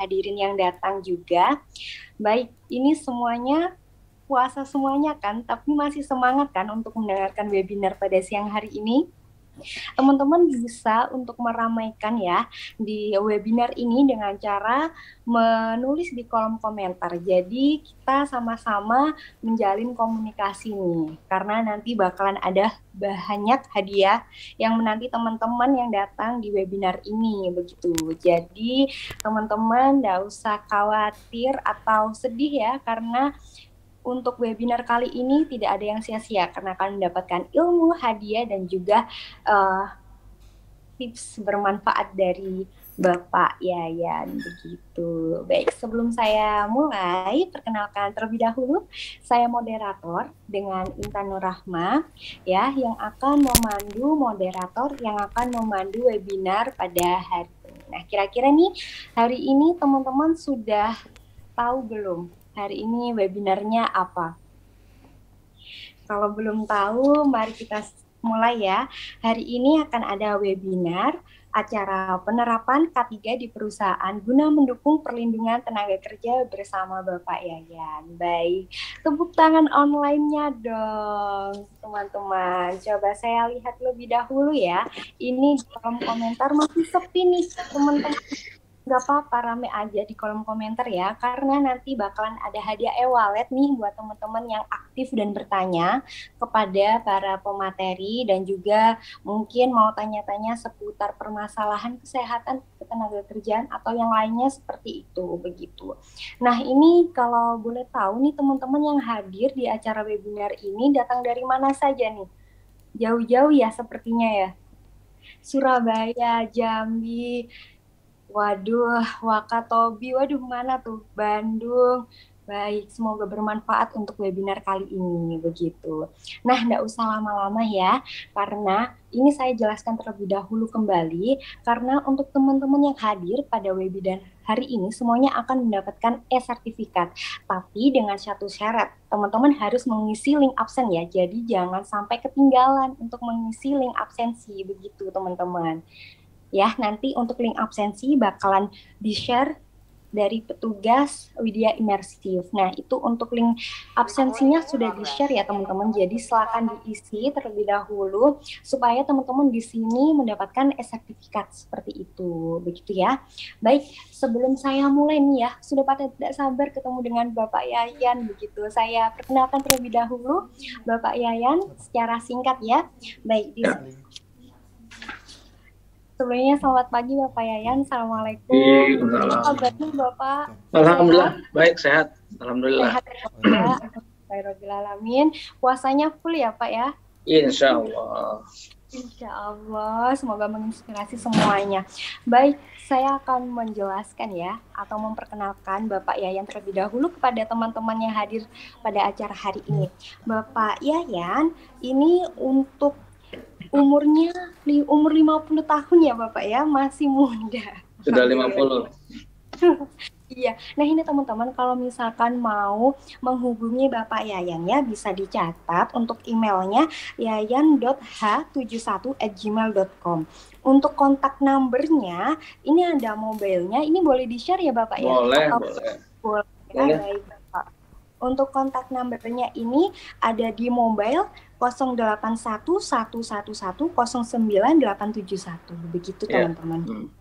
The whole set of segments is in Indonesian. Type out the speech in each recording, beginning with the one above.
hadirin yang datang juga. Baik, ini semuanya puasa semuanya kan, tapi masih semangat kan untuk mendengarkan webinar pada siang hari ini? Teman-teman bisa untuk meramaikan ya di webinar ini dengan cara menulis di kolom komentar. Jadi kita sama-sama menjalin komunikasi nih karena nanti bakalan ada banyak hadiah yang menanti teman-teman yang datang di webinar ini begitu. Jadi teman-teman tidak usah khawatir atau sedih ya karena untuk webinar kali ini tidak ada yang sia-sia karena akan mendapatkan ilmu, hadiah dan juga uh, tips bermanfaat dari Bapak Yayan begitu. Baik, sebelum saya mulai, perkenalkan terlebih dahulu saya moderator dengan Intan Nurrahma ya yang akan memandu moderator yang akan memandu webinar pada hari ini. Nah, kira-kira nih hari ini teman-teman sudah tahu belum hari ini webinarnya apa. Kalau belum tahu, mari kita mulai ya. Hari ini akan ada webinar acara penerapan K3 di perusahaan guna mendukung perlindungan tenaga kerja bersama Bapak Yayan. Baik, tepuk tangan online-nya dong, teman-teman. Coba saya lihat lebih dahulu ya. Ini kolom komentar masih sepi nih, teman-teman nggak apa-apa rame aja di kolom komentar ya karena nanti bakalan ada hadiah e-wallet nih buat teman-teman yang aktif dan bertanya kepada para pemateri dan juga mungkin mau tanya-tanya seputar permasalahan kesehatan ketenaga kerjaan atau yang lainnya seperti itu begitu. Nah ini kalau boleh tahu nih teman-teman yang hadir di acara webinar ini datang dari mana saja nih? Jauh-jauh ya sepertinya ya. Surabaya, Jambi, Waduh, Wakatobi, waduh mana tuh? Bandung. Baik, semoga bermanfaat untuk webinar kali ini begitu. Nah, tidak usah lama-lama ya, karena ini saya jelaskan terlebih dahulu kembali, karena untuk teman-teman yang hadir pada webinar hari ini semuanya akan mendapatkan e-sertifikat. Tapi dengan satu syarat, teman-teman harus mengisi link absen ya, jadi jangan sampai ketinggalan untuk mengisi link absensi begitu teman-teman ya nanti untuk link absensi bakalan di share dari petugas Widya Imersif. Nah, itu untuk link absensinya sudah di-share ya teman-teman. Jadi silakan diisi terlebih dahulu supaya teman-teman di sini mendapatkan sertifikat seperti itu. Begitu ya. Baik, sebelum saya mulai nih ya, sudah pada tidak sabar ketemu dengan Bapak Yayan begitu. Saya perkenalkan terlebih dahulu Bapak Yayan secara singkat ya. Baik, di Sebelumnya selamat pagi Bapak Yayan. Assalamualaikum. Iya, kabarnya Bapak? Alhamdulillah baik sehat. Alhamdulillah. Sehat ya Alamin. Puasanya full ya Pak ya? Insya Allah. Insya Allah, semoga menginspirasi semuanya. Baik, saya akan menjelaskan ya, atau memperkenalkan Bapak Yayan terlebih dahulu kepada teman-teman yang hadir pada acara hari ini. Bapak Yayan, ini untuk umurnya li, umur 50 tahun ya Bapak ya, masih muda. Sudah 50. Iya, nah ini teman-teman kalau misalkan mau menghubungi Bapak Yayan ya bisa dicatat untuk emailnya yayan.h71@gmail.com. Untuk kontak numbernya ini ada mobilenya, ini boleh di share ya Bapak ya? Boleh, Atau, boleh. Boleh. boleh. Baik, Bapak. Untuk kontak numbernya ini ada di mobile 081111097871 begitu iya. teman-teman. Yeah. Hmm.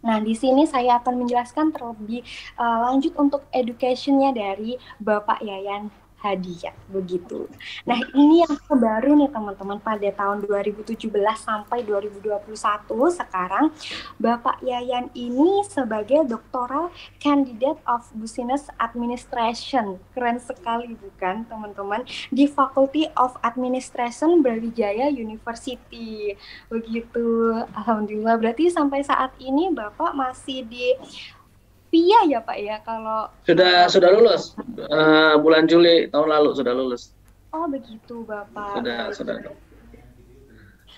Nah, di sini saya akan menjelaskan terlebih uh, lanjut untuk educationnya dari Bapak Yayan hadiah begitu. Nah ini yang terbaru nih teman-teman pada tahun 2017 sampai 2021 sekarang Bapak Yayan ini sebagai doktoral candidate of business administration keren sekali bukan teman-teman di Faculty of Administration Brawijaya University begitu. Alhamdulillah berarti sampai saat ini Bapak masih di Pia ya Pak ya kalau sudah sudah lulus uh, bulan Juli tahun lalu sudah lulus. Oh begitu Bapak. Sudah sudah.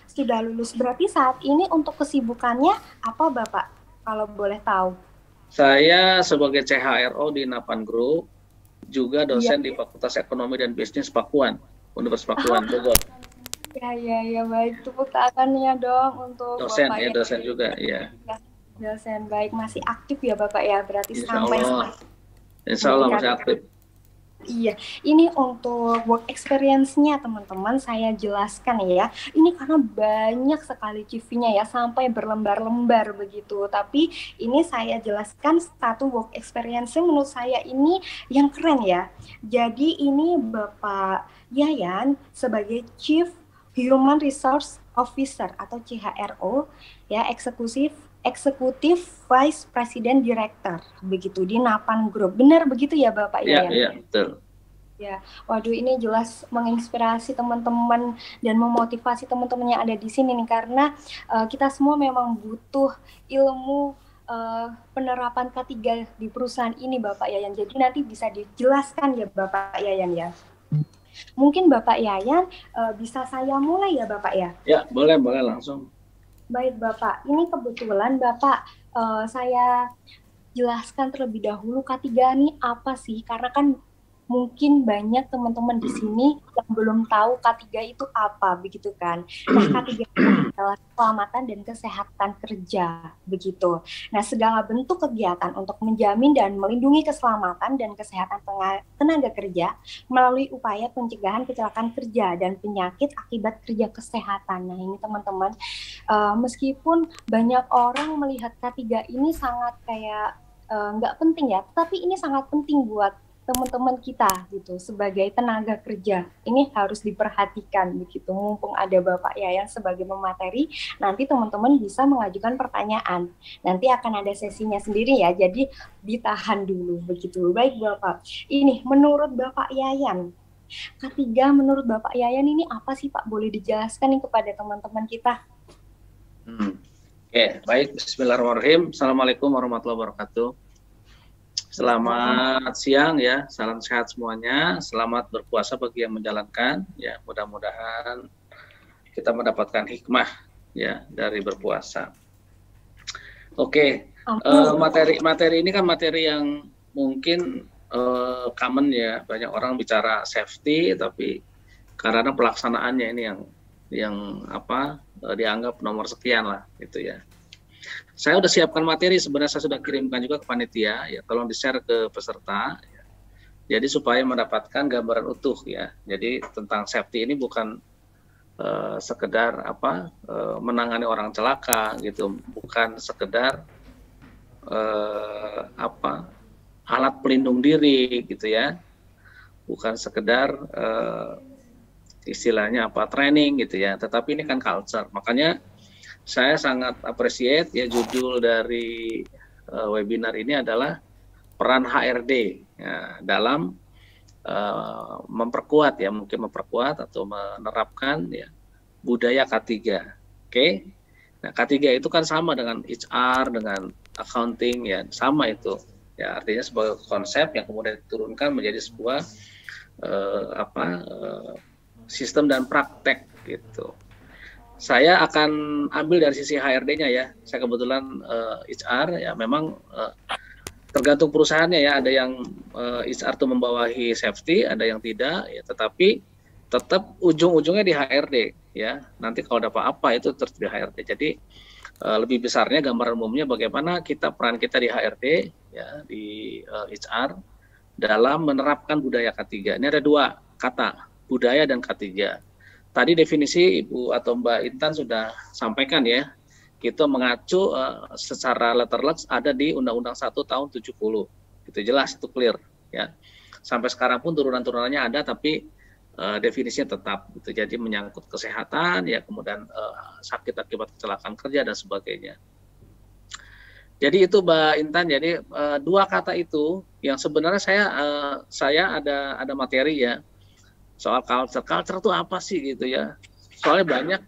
Sudah lulus berarti saat ini untuk kesibukannya apa Bapak kalau boleh tahu? Saya sebagai CHRO di Napan Group juga dosen ya. di Fakultas Ekonomi dan Bisnis Pakuan Universitas Pakuan Bogor. Ya ya ya baik tepuk tangannya dong untuk dosen Bapak ya dosen juga ya. ya dosen baik masih aktif ya Bapak ya berarti Insya sampai Allah. Insya Allah masih aktif. Iya, ini untuk work experience-nya teman-teman saya jelaskan ya. Ini karena banyak sekali CV-nya ya sampai berlembar-lembar begitu. Tapi ini saya jelaskan satu work experience menurut saya ini yang keren ya. Jadi ini Bapak Yayan sebagai Chief Human Resource Officer atau CHRO ya eksekutif eksekutif vice president director begitu di Napan Group. Benar begitu ya Bapak Iya, ya? iya, betul. Ya, waduh ini jelas menginspirasi teman-teman dan memotivasi teman-teman yang ada di sini nih karena uh, kita semua memang butuh ilmu uh, penerapan K3 di perusahaan ini Bapak Yayan. Jadi nanti bisa dijelaskan ya Bapak Yayan ya. Mungkin Bapak Yayan uh, bisa saya mulai ya Bapak ya? Ya, boleh, boleh langsung. Baik Bapak, ini kebetulan Bapak uh, saya jelaskan terlebih dahulu K3 ini apa sih? Karena kan mungkin banyak teman-teman di sini yang belum tahu K3 itu apa begitu kan. Nah, K3 itu adalah keselamatan dan kesehatan kerja begitu. Nah, segala bentuk kegiatan untuk menjamin dan melindungi keselamatan dan kesehatan tenaga kerja melalui upaya pencegahan kecelakaan kerja dan penyakit akibat kerja kesehatan. Nah, ini teman-teman uh, meskipun banyak orang melihat K3 ini sangat kayak nggak uh, penting ya, tapi ini sangat penting buat teman-teman kita gitu sebagai tenaga kerja ini harus diperhatikan begitu mumpung ada Bapak Yayan sebagai pemateri nanti teman-teman bisa mengajukan pertanyaan nanti akan ada sesinya sendiri ya jadi ditahan dulu begitu baik Bapak ini menurut Bapak Yayan ketiga menurut Bapak Yayan ini apa sih Pak boleh dijelaskan nih kepada teman-teman kita hmm. Oke, baik. Bismillahirrahmanirrahim. Assalamualaikum warahmatullahi wabarakatuh. Selamat siang ya, salam sehat semuanya. Selamat berpuasa bagi yang menjalankan. Ya, mudah-mudahan kita mendapatkan hikmah ya dari berpuasa. Oke, uh, materi materi ini kan materi yang mungkin uh, common ya. Banyak orang bicara safety, tapi karena pelaksanaannya ini yang yang apa uh, dianggap nomor sekian lah, gitu ya saya sudah siapkan materi sebenarnya saya sudah kirimkan juga ke panitia ya. Tolong di share ke peserta ya. jadi supaya mendapatkan gambaran utuh ya. Jadi tentang safety ini bukan uh, sekedar apa uh, menangani orang celaka gitu. Bukan sekedar uh, apa alat pelindung diri gitu ya. Bukan sekedar uh, istilahnya apa training gitu ya. Tetapi ini kan culture. Makanya saya sangat appreciate ya judul dari uh, webinar ini adalah peran HRD ya, dalam uh, memperkuat ya mungkin memperkuat atau menerapkan ya budaya K3. Oke. Okay? Nah, K3 itu kan sama dengan HR, dengan accounting ya, sama itu. Ya, artinya sebuah konsep yang kemudian diturunkan menjadi sebuah uh, apa uh, sistem dan praktek gitu saya akan ambil dari sisi HRD-nya ya. Saya kebetulan uh, eh, HR ya memang uh, tergantung perusahaannya ya. Ada yang uh, HR itu membawahi safety, ada yang tidak ya. Tetapi tetap ujung-ujungnya di HRD ya. Nanti kalau ada apa-apa itu terus di HRD. Jadi uh, lebih besarnya gambaran umumnya bagaimana kita peran kita di HRD ya di uh, HR dalam menerapkan budaya K3. Ini ada dua kata, budaya dan K3 tadi definisi Ibu atau Mbak Intan sudah sampaikan ya. Kita mengacu uh, secara letterless ada di Undang-Undang 1 tahun 70. Itu jelas, itu clear ya. Sampai sekarang pun turunan-turunannya ada tapi uh, definisinya tetap gitu. Jadi menyangkut kesehatan ya kemudian uh, sakit akibat kecelakaan kerja dan sebagainya. Jadi itu Mbak Intan. Jadi uh, dua kata itu yang sebenarnya saya uh, saya ada ada materi ya soal culture. Culture itu apa sih gitu ya? Soalnya banyak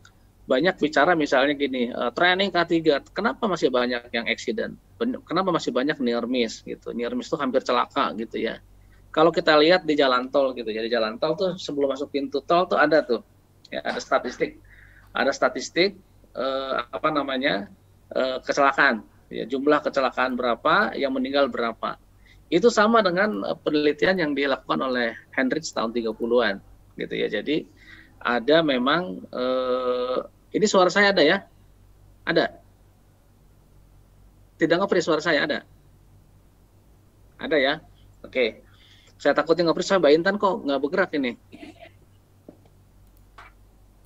banyak bicara misalnya gini, uh, training K3, kenapa masih banyak yang accident? Kenapa masih banyak near miss gitu? Near miss itu hampir celaka gitu ya. Kalau kita lihat di jalan tol gitu ya, di jalan tol tuh sebelum masuk pintu tol tuh ada tuh, ya ada statistik, ada statistik uh, apa namanya uh, kecelakaan, ya jumlah kecelakaan berapa, yang meninggal berapa. Itu sama dengan eh, penelitian yang dilakukan oleh Hendricks tahun 30-an gitu ya. Jadi ada memang eh, ini suara saya ada ya? Ada. tidak nge suara saya ada? Ada ya? Oke. Saya takutnya nge saya Mbak kok nggak bergerak ini.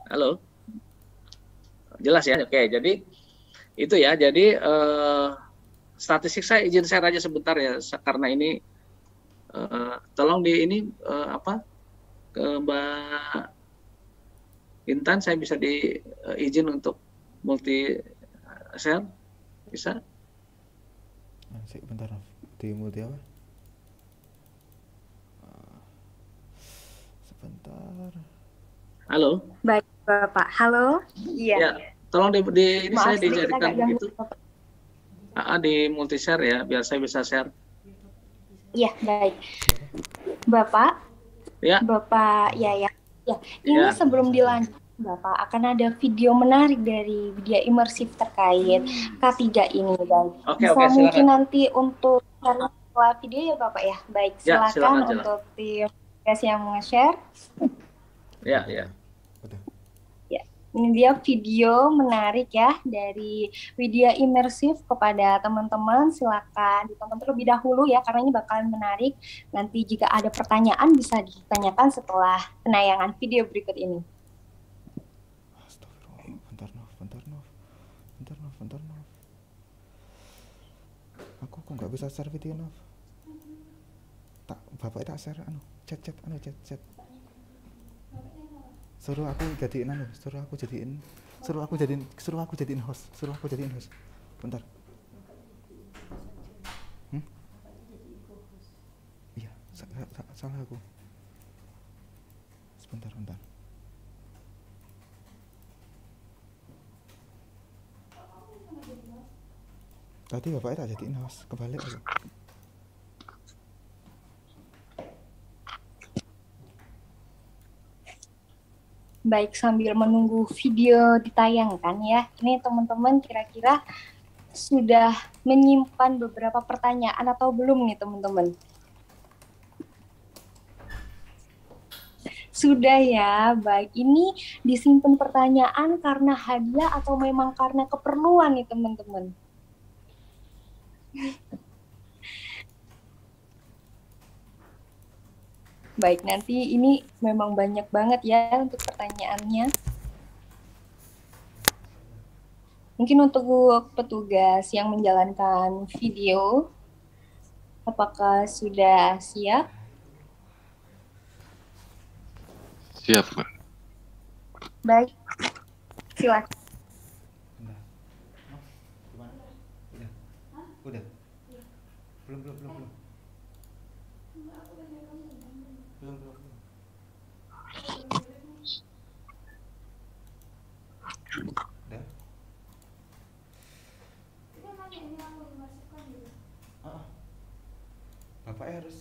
Halo? Jelas ya? Oke, jadi itu ya. Jadi uh, statistik saya izin saya aja sebentar ya karena ini uh, tolong di ini uh, apa ke Mbak Intan saya bisa di uh, izin untuk multi share bisa? Nah, bentar di multi apa? sebentar. Halo. Baik Bapak. Halo. Iya. Ya, tolong di, di ini Maaf, saya dijadikan begitu. Ah, di multi share ya, biar saya bisa share. Iya, baik. Bapak. Ya. Bapak ya ya. Ya, ini ya. sebelum dilanjut Bapak akan ada video menarik dari media imersif terkait K3 ini dan Oke, bisa oke, mungkin nanti untuk setelah video ya Bapak ya. Baik, silakan, ya, silakan untuk tim yang mau share. Ya, ya ini dia video menarik ya dari media imersif kepada teman-teman. Silakan ditonton terlebih dahulu ya karena ini bakalan menarik. Nanti jika ada pertanyaan bisa ditanyakan setelah penayangan video berikut ini. Bentar bentar bentar bentar aku kok nggak bisa share video Nov? Tak bapak tak share anu chat chat anu chat chat suruh aku jadiin anu suruh aku jadiin suruh aku jadiin suruh aku jadiin host suruh aku jadiin host. Bentar. Hmm? iya salah aku. Sebentar bentar. Tadi bapaknya tak jadiin host kebalik aku baik sambil menunggu video ditayangkan ya. Ini teman-teman kira-kira sudah menyimpan beberapa pertanyaan atau belum nih teman-teman? Sudah ya, baik. Ini disimpan pertanyaan karena hadiah atau memang karena keperluan nih teman-teman? Baik, nanti ini memang banyak banget ya untuk pertanyaannya. Mungkin untuk petugas yang menjalankan video, apakah sudah siap? Siap, Mbak. Baik, silakan. Udah. Belum, belum, belum, belum. bapaknya harus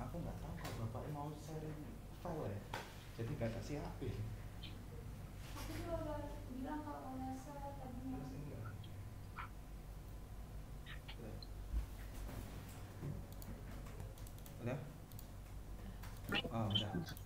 aku nggak tahu kalau bapaknya mau sharing file ya? Jadi nggak kasih HP aku juga bilang kalau mau share tadi udah? Oh udah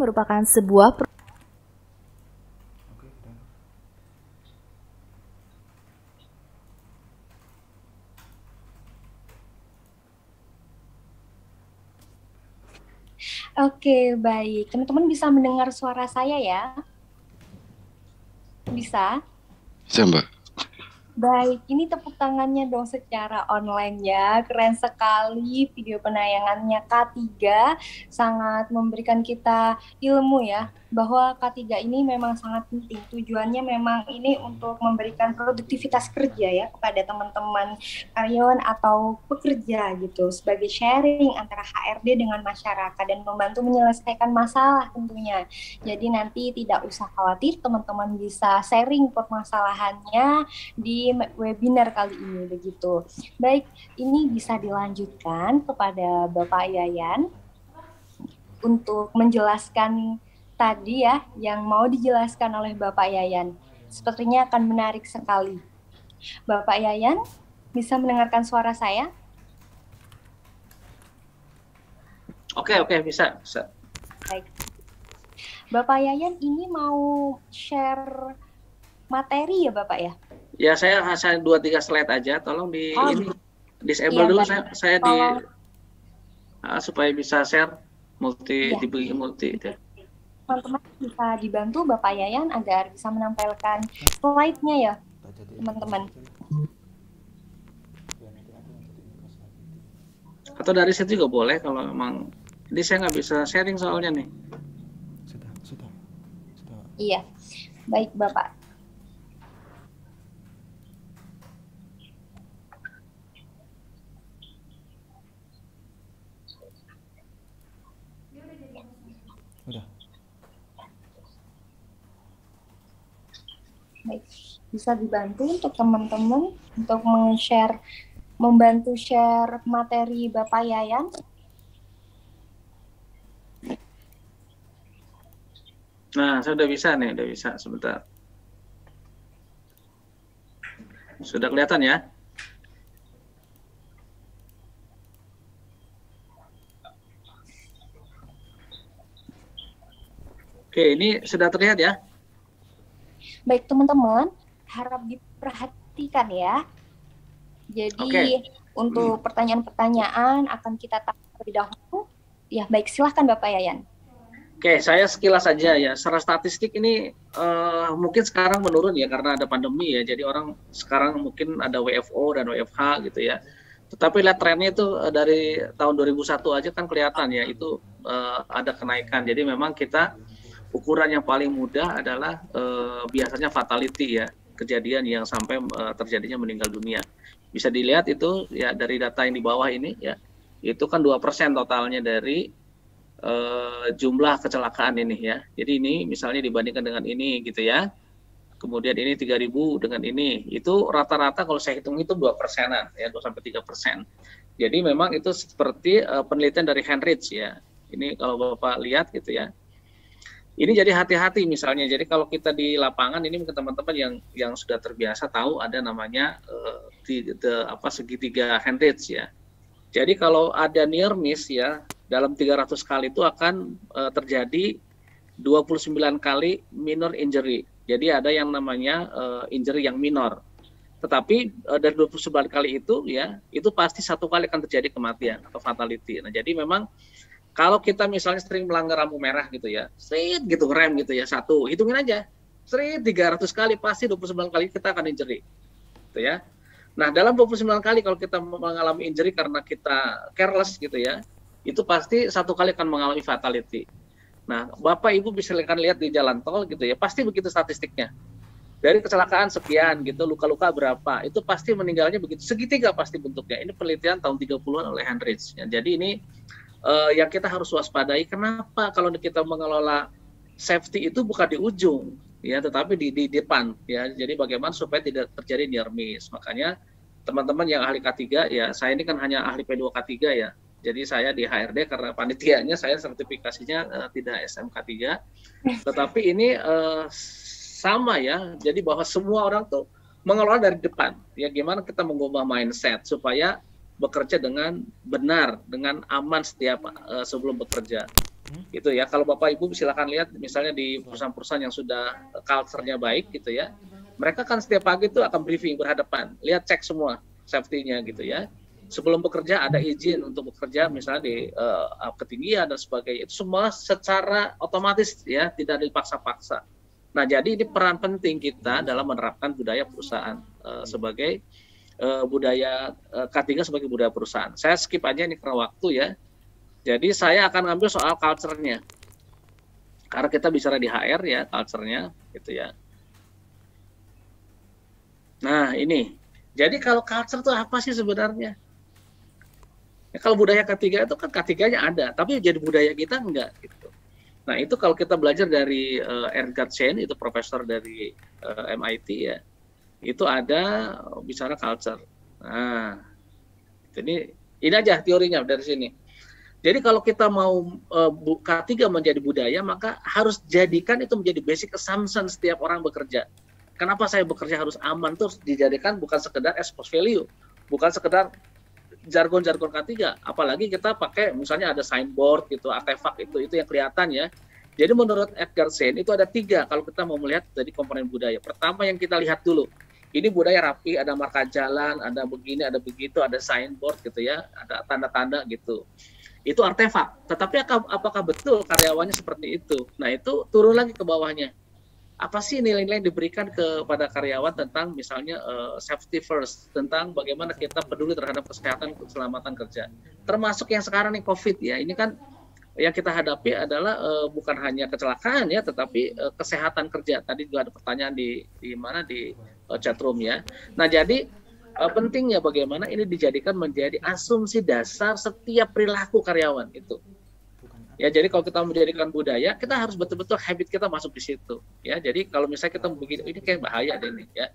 merupakan sebuah Oke, baik. Teman-teman bisa mendengar suara saya ya? Bisa? Bisa, Mbak. Baik, ini tepuk tangannya dong secara online ya. Keren sekali video penayangannya K3. Sangat memberikan kita ilmu ya bahwa K3 ini memang sangat penting. Tujuannya memang ini untuk memberikan produktivitas kerja ya kepada teman-teman karyawan atau pekerja gitu sebagai sharing antara HRD dengan masyarakat dan membantu menyelesaikan masalah tentunya. Jadi nanti tidak usah khawatir teman-teman bisa sharing permasalahannya di webinar kali ini begitu. Baik, ini bisa dilanjutkan kepada Bapak Yayan untuk menjelaskan tadi ya yang mau dijelaskan oleh Bapak Yayan. Sepertinya akan menarik sekali. Bapak Yayan, bisa mendengarkan suara saya? Oke, oke, bisa, bisa. Baik. Bapak Yayan ini mau share materi ya Bapak ya? Ya, saya hanya dua tiga slide aja. Tolong di oh, ini disable iya, dulu saya saya di uh, supaya bisa share multi iya. dibagi multi. Ya teman-teman bisa dibantu Bapak Yayan agar bisa menampilkan slide-nya ya, teman-teman. Atau dari situ juga boleh kalau memang ini saya nggak bisa sharing soalnya nih. Sudah, sudah, sudah. Iya, baik Bapak. Baik, bisa dibantu untuk teman-teman untuk meng-share, membantu share materi Bapak Yayan. Nah, saya udah bisa nih, udah bisa sebentar. Sudah kelihatan ya? Oke, ini sudah terlihat ya? Baik teman-teman, harap diperhatikan ya. Jadi okay. untuk pertanyaan-pertanyaan akan kita tanya terlebih dahulu. Ya baik, silahkan Bapak Yayan. Oke, okay, saya sekilas saja ya. Secara statistik ini uh, mungkin sekarang menurun ya karena ada pandemi ya. Jadi orang sekarang mungkin ada WFO dan WFH gitu ya. Tetapi lihat trennya itu uh, dari tahun 2001 aja kan kelihatan ya itu uh, ada kenaikan. Jadi memang kita ukuran yang paling mudah adalah uh, biasanya fatality ya kejadian yang sampai uh, terjadinya meninggal dunia. Bisa dilihat itu ya dari data yang di bawah ini ya itu kan dua persen totalnya dari uh, jumlah kecelakaan ini ya. Jadi ini misalnya dibandingkan dengan ini gitu ya. Kemudian ini 3000 dengan ini. Itu rata-rata kalau saya hitung itu dua persenan ya dua sampai tiga persen. Jadi memang itu seperti uh, penelitian dari Henrich ya. Ini kalau bapak lihat gitu ya ini jadi hati-hati misalnya. Jadi kalau kita di lapangan ini mungkin teman-teman yang yang sudah terbiasa tahu ada namanya uh, di, the, apa segitiga Hendrich ya. Jadi kalau ada near miss ya dalam 300 kali itu akan uh, terjadi 29 kali minor injury. Jadi ada yang namanya uh, injury yang minor. Tetapi uh, dari 29 kali itu ya itu pasti satu kali akan terjadi kematian atau fatality. Nah, jadi memang kalau kita misalnya sering melanggar lampu merah gitu ya, street gitu rem gitu ya satu, hitungin aja. Street 300 kali pasti 29 kali kita akan injury. Gitu ya. Nah, dalam 29 kali kalau kita mengalami injury karena kita careless gitu ya, itu pasti satu kali akan mengalami fatality. Nah, Bapak Ibu bisa lihat di jalan tol gitu ya, pasti begitu statistiknya. Dari kecelakaan sekian gitu, luka-luka berapa, itu pasti meninggalnya begitu. Segitiga pasti bentuknya. Ini penelitian tahun 30-an oleh Hendricks. Ya. Jadi ini uh, yang kita harus waspadai. Kenapa kalau kita mengelola safety itu bukan di ujung, ya, tetapi di, di depan, ya. Jadi bagaimana supaya tidak terjadi near miss. Makanya teman-teman yang ahli K3 ya, saya ini kan hanya ahli P2 K3 ya. Jadi saya di HRD karena panitianya saya sertifikasinya uh, tidak SMK 3. Tetapi ini uh, sama ya. Jadi bahwa semua orang tuh mengelola dari depan. Ya gimana kita mengubah mindset supaya bekerja dengan benar, dengan aman setiap uh, sebelum bekerja. Hmm? Gitu ya. Kalau Bapak Ibu silakan lihat misalnya di perusahaan-perusahaan yang sudah culture-nya baik gitu ya. Mereka kan setiap pagi itu akan briefing berhadapan, lihat cek semua safety-nya gitu ya. Sebelum bekerja ada izin untuk bekerja misalnya di uh, ketinggian dan sebagainya. Itu semua secara otomatis ya, tidak dipaksa-paksa. Nah, jadi ini peran penting kita dalam menerapkan budaya perusahaan uh, sebagai uh, budaya uh, K3 sebagai budaya perusahaan. Saya skip aja ini karena waktu ya. Jadi saya akan ngambil soal culture-nya. Karena kita bicara di HR ya, culture-nya gitu ya. Nah, ini. Jadi kalau culture itu apa sih sebenarnya? Ya, kalau budaya ketiga itu kan ketiganya ada, tapi jadi budaya kita enggak gitu. Nah, itu kalau kita belajar dari uh, Ernst Chen, itu profesor dari uh, eh, MIT ya. Itu ada bicara culture. Nah, ini ini aja teorinya dari sini. Jadi kalau kita mau uh, K3 menjadi budaya, maka harus jadikan itu menjadi basic assumption setiap orang bekerja. Kenapa saya bekerja harus aman tuh dijadikan bukan sekedar expose value, bukan sekedar jargon-jargon K3 apalagi kita pakai misalnya ada signboard gitu artefak itu itu yang kelihatan ya jadi menurut Edgar Sen itu ada tiga kalau kita mau melihat dari komponen budaya pertama yang kita lihat dulu ini budaya rapi ada marka jalan ada begini ada begitu ada signboard gitu ya ada tanda-tanda gitu itu artefak tetapi apakah betul karyawannya seperti itu nah itu turun lagi ke bawahnya apa sih nilai-nilai yang diberikan kepada karyawan tentang misalnya uh, safety first, tentang bagaimana kita peduli terhadap kesehatan keselamatan kerja. Termasuk yang sekarang nih COVID ya, ini kan yang kita hadapi adalah uh, bukan hanya kecelakaan ya, tetapi uh, kesehatan kerja. Tadi juga ada pertanyaan di di mana di uh, chat room ya. Nah jadi uh, pentingnya bagaimana ini dijadikan menjadi asumsi dasar setiap perilaku karyawan itu Ya, jadi kalau kita menjadikan budaya, kita harus betul-betul habit kita masuk di situ. Ya, jadi kalau misalnya kita begini, ini kayak bahaya deh ini ya.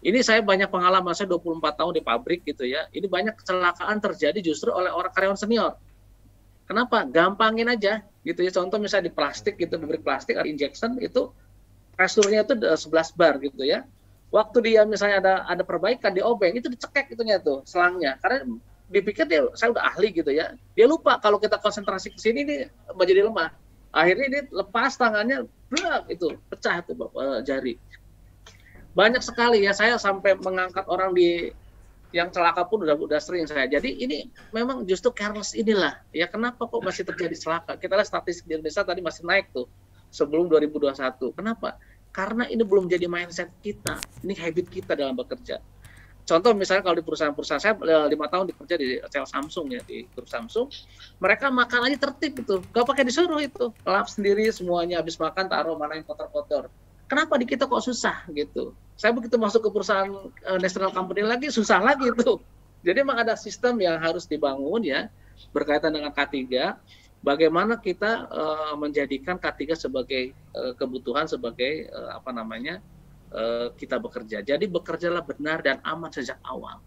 Ini saya banyak pengalaman, saya 24 tahun di pabrik gitu ya. Ini banyak kecelakaan terjadi justru oleh orang karyawan senior. Kenapa? Gampangin aja gitu ya. Contoh misalnya di plastik gitu, pabrik plastik ada injection itu pressure-nya itu 11 bar gitu ya. Waktu dia misalnya ada ada perbaikan di obeng itu dicekek itunya tuh selangnya. Karena dipikir dia saya udah ahli gitu ya. Dia lupa kalau kita konsentrasi ke sini ini menjadi lemah. Akhirnya dia lepas tangannya blak itu pecah tuh bapak uh, jari. Banyak sekali ya saya sampai mengangkat orang di yang celaka pun udah udah sering saya. Jadi ini memang justru careless inilah. Ya kenapa kok masih terjadi celaka? Kita lihat statistik di Indonesia tadi masih naik tuh sebelum 2021 kenapa karena ini belum jadi mindset kita ini habit kita dalam bekerja. Contoh misalnya kalau di perusahaan-perusahaan saya eh, lima tahun bekerja di sel Samsung ya di grup Samsung. Mereka makan aja tertib itu. Gak pakai disuruh itu. Lap sendiri semuanya habis makan taruh mana yang kotor-kotor. Kenapa di kita kok susah gitu? Saya begitu masuk ke perusahaan uh, national company lagi susah lagi itu jadi memang ada sistem yang harus dibangun ya berkaitan dengan K3 bagaimana kita uh, menjadikan K3 sebagai uh, kebutuhan sebagai uh, apa namanya Eh, kita bekerja. Jadi bekerjalah benar dan aman sejak awal.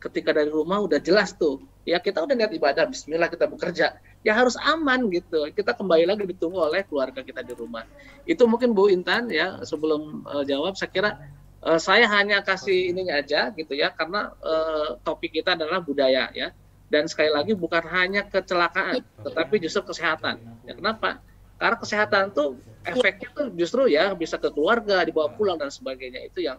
Ketika dari rumah udah jelas tuh, ya kita udah niat ibadah, Bismillah kita bekerja. Ya harus aman gitu. Kita kembali lagi ditunggu oleh keluarga kita di rumah. Itu mungkin Bu Intan ya sebelum uh, jawab, saya kira uh, saya hanya kasih ininya aja gitu ya, karena uh, topik kita adalah budaya ya. Dan sekali lagi bukan hanya kecelakaan, tetapi justru kesehatan. Ya, kenapa? Karena kesehatan tuh efeknya tuh justru ya bisa ke keluarga dibawa pulang dan sebagainya itu yang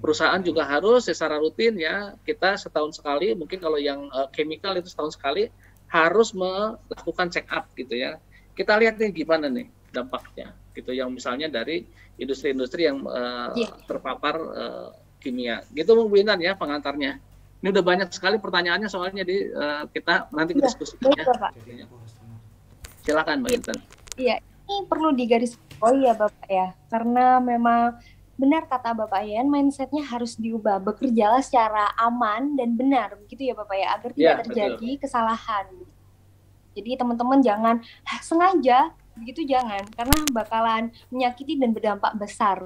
perusahaan juga harus secara rutin ya kita setahun sekali mungkin kalau yang uh, chemical itu setahun sekali harus melakukan check up gitu ya kita lihat nih gimana nih dampaknya gitu yang misalnya dari industri-industri yang uh, yeah. terpapar uh, kimia gitu Intan ya pengantarnya ini udah banyak sekali pertanyaannya soalnya di uh, kita nanti ya, diskusikan ya. Silakan Mbak Intan. Iya, ini perlu digarisbawahi ya Bapak ya, karena memang benar kata Bapak Yan, mindsetnya harus diubah, bekerjalah secara aman dan benar, begitu ya Bapak ya, agar tidak ya, terjadi betul. kesalahan. Jadi teman-teman jangan sengaja begitu jangan, karena bakalan menyakiti dan berdampak besar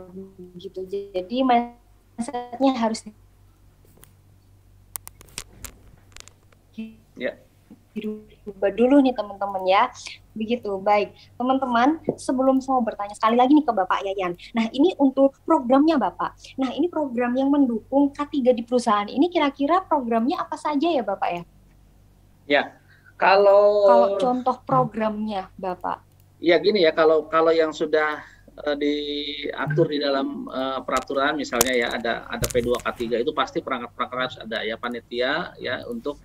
gitu. Jadi mindsetnya harus ya dirubah dulu nih teman-teman ya. Begitu, baik. Teman-teman, sebelum saya mau bertanya sekali lagi nih ke Bapak Yayan. Nah, ini untuk programnya Bapak. Nah, ini program yang mendukung K3 di perusahaan ini kira-kira programnya apa saja ya Bapak ya? Ya, kalau... Kalau contoh programnya Bapak. Ya gini ya, kalau kalau yang sudah uh, diatur di dalam uh, peraturan misalnya ya ada ada P2 K3 itu pasti perangkat-perangkat harus ada ya panitia ya untuk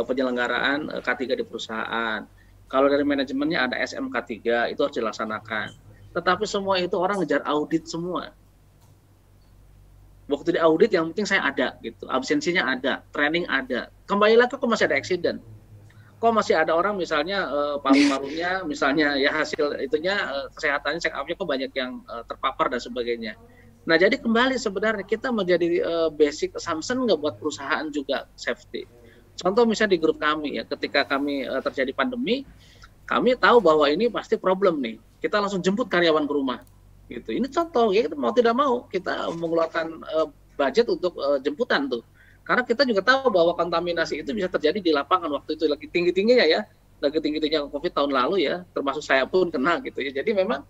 penyelenggaraan uh, K3 di perusahaan. Kalau dari manajemennya ada SMK 3 itu harus dilaksanakan. Tetapi semua itu orang ngejar audit semua. waktu di audit yang penting saya ada gitu. Absensinya ada training ada. Kembali lagi kok masih ada accident? Kok masih ada orang misalnya uh, paru-parunya misalnya ya hasil itunya uh, kesehatannya check upnya kok banyak yang uh, terpapar dan sebagainya. Nah jadi kembali sebenarnya kita menjadi uh, basic assumption nggak buat perusahaan juga safety contoh misalnya di grup kami ya ketika kami uh, terjadi pandemi kami tahu bahwa ini pasti problem nih kita langsung jemput karyawan ke rumah gitu. Ini contoh ya kita mau tidak mau kita mengeluarkan uh, budget untuk uh, jemputan tuh. Karena kita juga tahu bahwa kontaminasi itu bisa terjadi di lapangan waktu itu lagi tinggi-tingginya ya, lagi tinggi-tingginya Covid tahun lalu ya, termasuk saya pun kena gitu ya. Jadi memang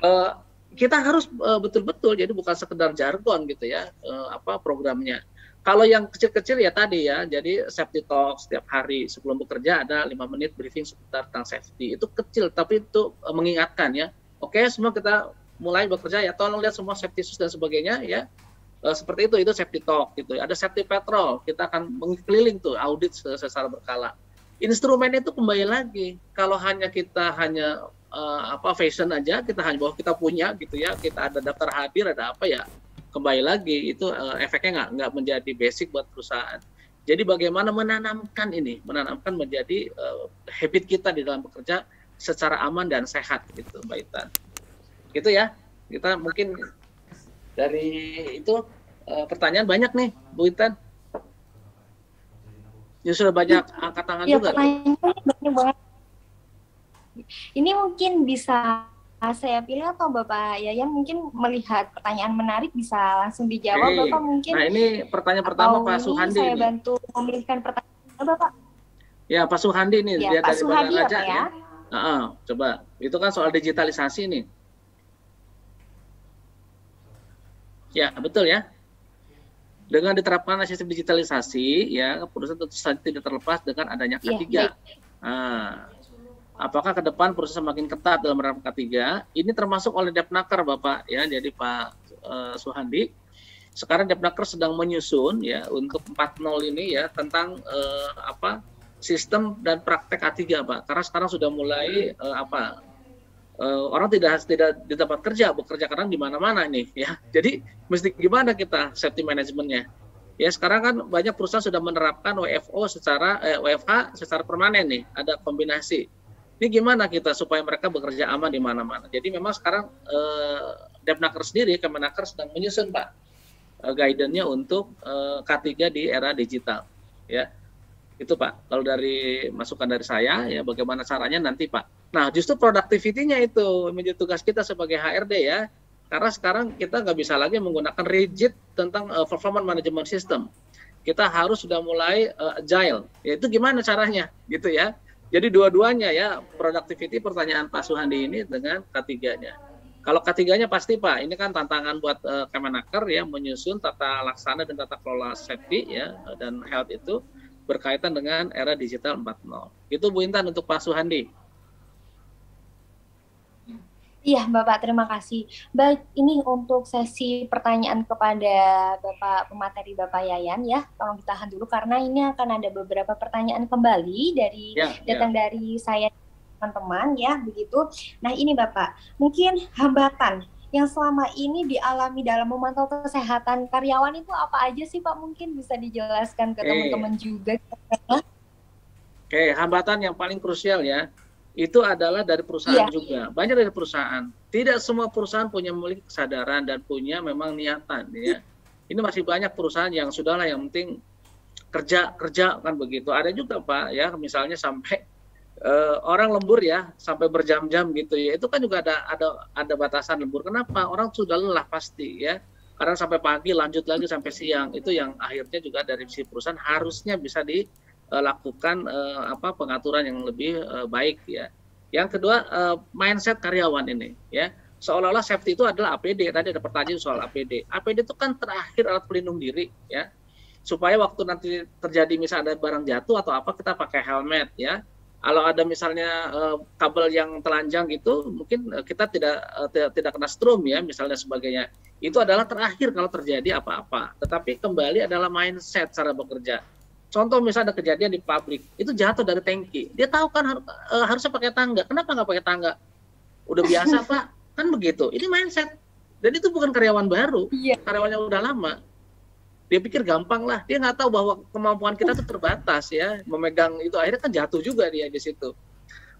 uh, kita harus betul-betul uh, jadi bukan sekedar jargon gitu ya uh, apa programnya. Kalau yang kecil-kecil ya tadi ya, jadi safety talk setiap hari sebelum bekerja ada lima menit briefing seputar tentang safety. Itu kecil tapi itu uh, mengingatkan ya. Oke, semua kita mulai bekerja ya tolong lihat semua safety sus dan sebagainya ya e, seperti itu itu safety talk gitu ada safety patrol kita akan mengkeliling tuh audit secara berkala instrumen itu kembali lagi kalau hanya kita hanya uh, apa fashion aja kita hanya bahwa kita punya gitu ya kita ada daftar hadir ada apa ya kembali lagi itu uh, efeknya nggak nggak menjadi basic buat perusahaan. Jadi bagaimana menanamkan ini? Menanamkan menjadi uh, habit kita di dalam bekerja secara aman dan sehat gitu Mbak Itan. Gitu ya. Kita mungkin dari itu uh, pertanyaan banyak nih Bu Intan ya sudah banyak angkat tangan ya, juga. banyak banget. Ini mungkin bisa saya pilih atau Bapak Yayan mungkin melihat pertanyaan menarik bisa langsung dijawab hey, Bapak mungkin. Nah ini pertanyaan pertama Pak Suhandi. Saya bantu memilihkan pertanyaan Bapak. Ya Pak Suhandi nih ya, Pak dari Suhandi ya, Pak ya. Uh -uh, coba itu kan soal digitalisasi nih. Ya, betul ya. Dengan diterapkan sistem digitalisasi, ya perusahaan tentu saja tidak terlepas dengan adanya K3. Ya, nah, apakah ke depan perusahaan semakin ketat dalam menerapkan K3? Ini termasuk oleh Depnaker, Bapak, ya. Jadi Pak uh, Suhandi, sekarang Depnaker sedang menyusun ya untuk 4.0 ini ya tentang uh, apa sistem dan praktek K3, Pak. Karena sekarang sudah mulai uh, apa uh, orang tidak tidak di tempat kerja bekerja kadang di mana-mana nih ya jadi mesti gimana kita safety manajemennya ya sekarang kan banyak perusahaan sudah menerapkan WFO secara eh, WFH secara permanen nih ada kombinasi ini gimana kita supaya mereka bekerja aman di mana-mana jadi memang sekarang eh, Depnaker sendiri Kemenaker sedang menyusun pak eh, guidance-nya untuk eh, K3 di era digital ya itu Pak. Kalau dari masukan dari saya ya bagaimana caranya nanti Pak. Nah justru productivity-nya itu menjadi tugas kita sebagai HRD ya. Karena sekarang kita nggak bisa lagi menggunakan rigid tentang uh, performance management system. Kita harus sudah mulai uh, agile. Yaitu gimana caranya gitu ya. Jadi dua-duanya ya productivity pertanyaan Pak Suhandi ini dengan ketiganya. Kalau ketiganya pasti Pak, ini kan tantangan buat uh, Kemenaker ya menyusun tata laksana dan tata kelola safety ya dan health itu berkaitan dengan era digital 4.0. Itu Bu Intan untuk Pak Suhandi. Iya, Bapak, terima kasih. Baik, ini untuk sesi pertanyaan kepada Bapak pemateri Bapak Yayan ya. Tolong ditahan dulu karena ini akan ada beberapa pertanyaan kembali dari ya, datang ya. dari saya teman-teman ya, begitu. Nah, ini Bapak, mungkin hambatan yang selama ini dialami dalam memantau kesehatan karyawan itu apa aja sih Pak? Mungkin bisa dijelaskan ke teman-teman juga. Oke, okay, hambatan yang paling krusial ya, itu adalah dari perusahaan ya. juga. Banyak dari perusahaan. Tidak semua perusahaan punya memiliki kesadaran dan punya memang niatan ya. Ini masih banyak perusahaan yang sudahlah yang penting kerja kerja kan begitu. Ada juga Pak ya, misalnya sampai uh, orang lembur ya sampai berjam-jam gitu ya itu kan juga ada ada ada batasan lembur kenapa orang sudah lelah pasti ya karena sampai pagi lanjut lagi sampai siang itu yang akhirnya juga dari si perusahaan harusnya bisa dilakukan uh, apa pengaturan yang lebih uh, baik ya. Yang kedua uh, mindset karyawan ini ya. Seolah-olah safety itu adalah APD tadi ada pertanyaan soal APD APD itu kan terakhir alat pelindung diri ya. Supaya waktu nanti terjadi misalnya ada barang jatuh atau apa kita pakai helmet ya. Kalau ada misalnya uh, kabel yang telanjang gitu mungkin uh, kita tidak uh, tidak, tidak kena strom ya misalnya sebagainya. Itu adalah terakhir kalau terjadi apa-apa. Tetapi kembali adalah mindset cara bekerja contoh misalnya ada kejadian di pabrik itu jatuh dari tangki. Dia tahu kan har uh, harusnya pakai tangga. Kenapa nggak pakai tangga? Udah biasa pak. Kan begitu. Ini mindset. Dan itu bukan karyawan baru. Yeah. karyawannya udah lama. Dia pikir gampang lah. Dia nggak tahu bahwa kemampuan kita tuh terbatas ya. Memegang itu akhirnya kan jatuh juga dia di situ.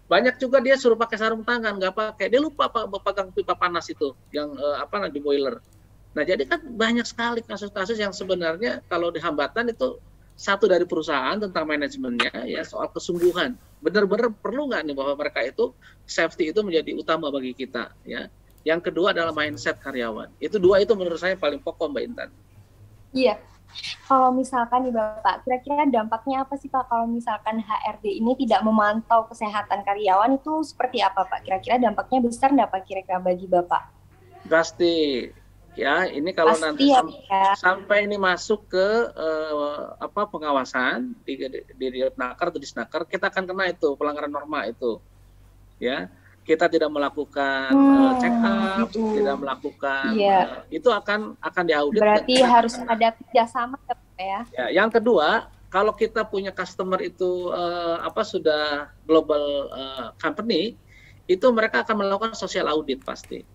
Banyak juga dia suruh pakai sarung tangan nggak pakai. Dia lupa pak pegang pipa panas itu yang uh, apa di boiler. Nah jadi kan banyak sekali kasus-kasus yang sebenarnya kalau di hambatan itu satu dari perusahaan tentang manajemennya ya soal kesungguhan benar-benar perlu nggak nih bahwa mereka itu safety itu menjadi utama bagi kita ya yang kedua adalah mindset karyawan itu dua itu menurut saya paling pokok mbak Intan Iya. Kalau misalkan nih Bapak, kira-kira dampaknya apa sih Pak kalau misalkan HRD ini tidak memantau kesehatan karyawan itu seperti apa Pak? Kira-kira dampaknya besar nggak Pak kira-kira bagi Bapak? Pasti. Ya, ini kalau Pasti nanti ya, sam ya. sampai ini masuk ke uh, apa pengawasan di di, di, di nakar atau di snaker, kita akan kena itu pelanggaran norma itu. Ya kita tidak melakukan hmm, uh, check up, gitu. tidak melakukan yeah. uh, itu akan akan diaudit. Berarti dan, harus ada kerjasama ya. ya. Yang kedua, kalau kita punya customer itu uh, apa sudah global uh, company, itu mereka akan melakukan social audit pasti.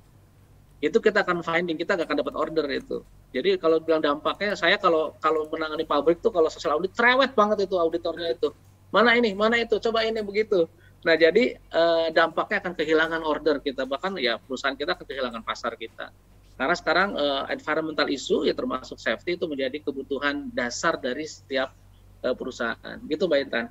Itu kita akan finding, kita gak akan dapat order itu. Jadi kalau bilang dampaknya, saya kalau kalau menangani pabrik tuh kalau social audit cerewet banget itu auditornya itu. Mana ini, mana itu, coba ini begitu Nah, jadi eh, dampaknya akan kehilangan order kita, bahkan ya perusahaan kita akan kehilangan pasar kita. Karena sekarang eh, environmental issue ya termasuk safety itu menjadi kebutuhan dasar dari setiap eh, perusahaan. Gitu Mbak Intan.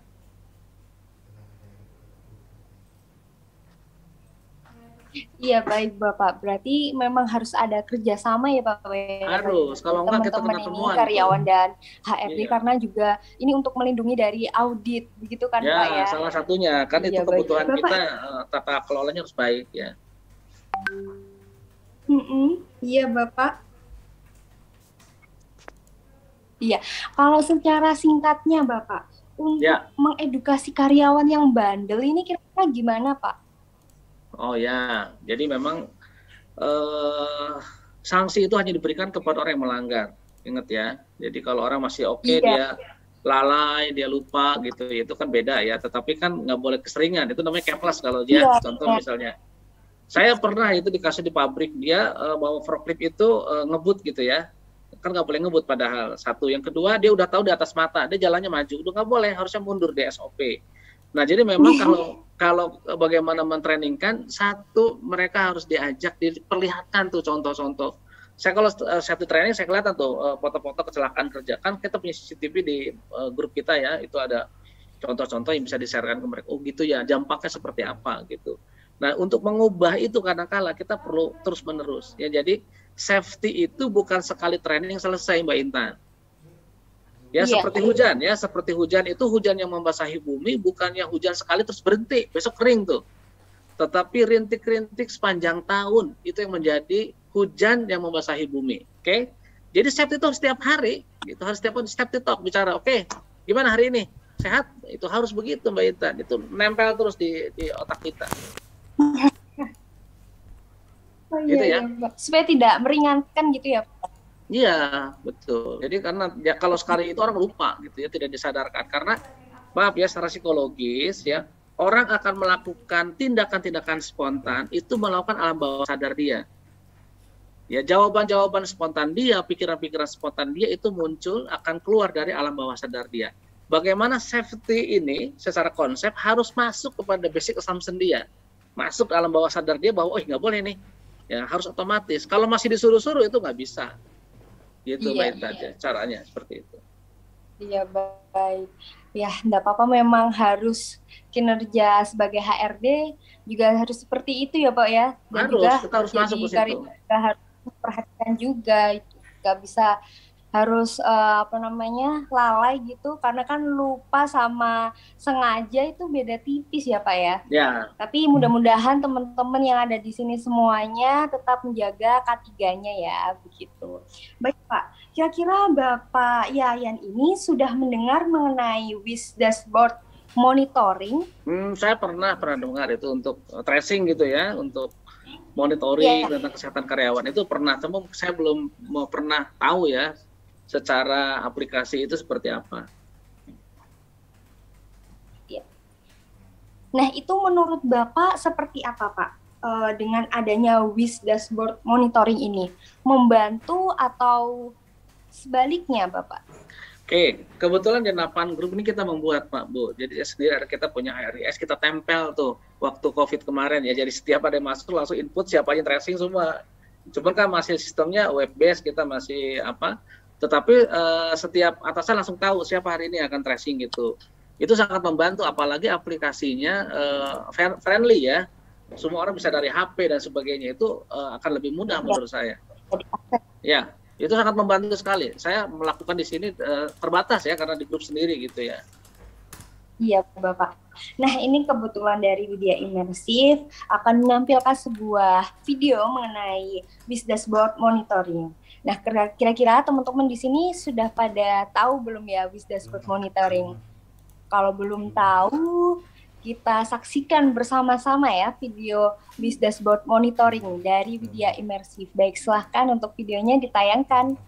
Iya baik Bapak, berarti memang harus ada kerjasama ya Pak. Harus, kalau enggak kita kena semua. karyawan dan HRD iya. karena juga ini untuk melindungi dari audit, begitu kan ya, Pak ya? salah satunya, kan iya, itu kebutuhan baik. kita, eh, tata kelolanya harus baik ya. Mm -mm, iya Bapak. Iya, kalau secara singkatnya Bapak, untuk ya. mengedukasi karyawan yang bandel ini kira-kira gimana Pak? Oh ya, jadi memang eh, sanksi itu hanya diberikan kepada orang yang melanggar. Ingat ya. Jadi kalau orang masih oke okay, iya. dia lalai, dia lupa gitu, itu kan beda ya. Tetapi kan nggak boleh keseringan. Itu namanya keplas kalau dia iya, contoh iya. misalnya. Saya pernah itu dikasih di pabrik dia uh, bawa forklift itu uh, ngebut gitu ya. Kan nggak boleh ngebut padahal. Satu, yang kedua dia udah tahu di atas mata, dia jalannya maju, udah nggak boleh, harusnya mundur di SOP. Nah, jadi memang iya. kalau kalau bagaimana mentrainingkan satu mereka harus diajak diperlihatkan tuh contoh-contoh. Saya kalau uh, safety training saya kelihatan tuh uh, foto-foto kecelakaan kerja. Kan kita punya CCTV di uh, grup kita ya, itu ada contoh-contoh yang bisa disarankan ke mereka. Oh gitu ya, dampaknya seperti apa gitu. Nah, untuk mengubah itu kadang-kala kita perlu terus-menerus ya. Jadi safety itu bukan sekali training selesai Mbak Intan Ya iya. seperti hujan ya, seperti hujan itu hujan yang membasahi bumi bukannya hujan sekali terus berhenti, besok kering tuh. Tetapi rintik-rintik sepanjang tahun itu yang menjadi hujan yang membasahi bumi. Oke. Okay? Jadi safety talk setiap hari, itu harus setiap hari safety talk bicara, oke, okay, gimana hari ini? Sehat? Itu harus begitu Mbak Ita. Itu nempel terus di, di otak kita. Oh, gitu iya, ya. Iya, Supaya tidak meringankan gitu ya Iya, betul. Jadi karena ya kalau sekali itu orang lupa gitu ya, tidak disadarkan karena maaf ya secara psikologis ya, orang akan melakukan tindakan-tindakan spontan itu melakukan alam bawah sadar dia. Ya, jawaban-jawaban spontan dia, pikiran-pikiran spontan dia itu muncul akan keluar dari alam bawah sadar dia. Bagaimana safety ini secara konsep harus masuk kepada basic assumption dia. Masuk alam bawah sadar dia bahwa oh nggak boleh nih. Ya, harus otomatis. Kalau masih disuruh-suruh itu nggak bisa gitu iya, Mbak iya. caranya seperti itu. Iya baik. Ya enggak apa-apa. Memang harus kinerja sebagai HRD juga harus seperti itu ya Pak ya. Dan harus, juga kita harus masuk ke situ. harus perhatikan juga. Nggak bisa harus uh, apa namanya lalai gitu karena kan lupa sama sengaja itu beda tipis ya pak ya. Ya. Tapi mudah-mudahan teman-teman yang ada di sini semuanya tetap menjaga K3-nya ya begitu. Baik pak, kira-kira bapak Yayan ini sudah mendengar mengenai WIS dashboard monitoring? Hmm, saya pernah pernah dengar itu untuk tracing gitu ya untuk monitoring yeah. tentang kesehatan karyawan itu pernah, tapi saya belum mau pernah tahu ya secara aplikasi itu seperti apa? Ya. Nah, itu menurut Bapak seperti apa, Pak? E, dengan adanya WIS dashboard monitoring ini, membantu atau sebaliknya, Bapak? Oke, kebetulan di 8 grup ini kita membuat Pak Bu. Jadi sendiri ada kita punya HRIS, kita tempel tuh waktu COVID kemarin ya. Jadi setiap ada yang masuk langsung input siapa yang tracing semua. Cuman kan masih sistemnya web based kita masih apa? Tetapi uh, setiap atasan langsung tahu siapa hari ini akan tracing gitu. Itu sangat membantu apalagi aplikasinya uh, friendly ya. Semua orang bisa dari HP dan sebagainya itu uh, akan lebih mudah menurut saya. Ya, itu sangat membantu sekali. Saya melakukan di sini uh, terbatas ya karena di grup sendiri gitu ya. Iya, Bapak. Nah, ini kebetulan dari Widya Imersif akan menampilkan sebuah video mengenai bis dashboard monitoring. Nah, kira-kira teman-teman di sini sudah pada tahu belum ya bis dashboard monitoring? Kalau belum tahu, kita saksikan bersama-sama ya video bis dashboard monitoring dari Widya Imersif. Baik, silahkan untuk videonya ditayangkan.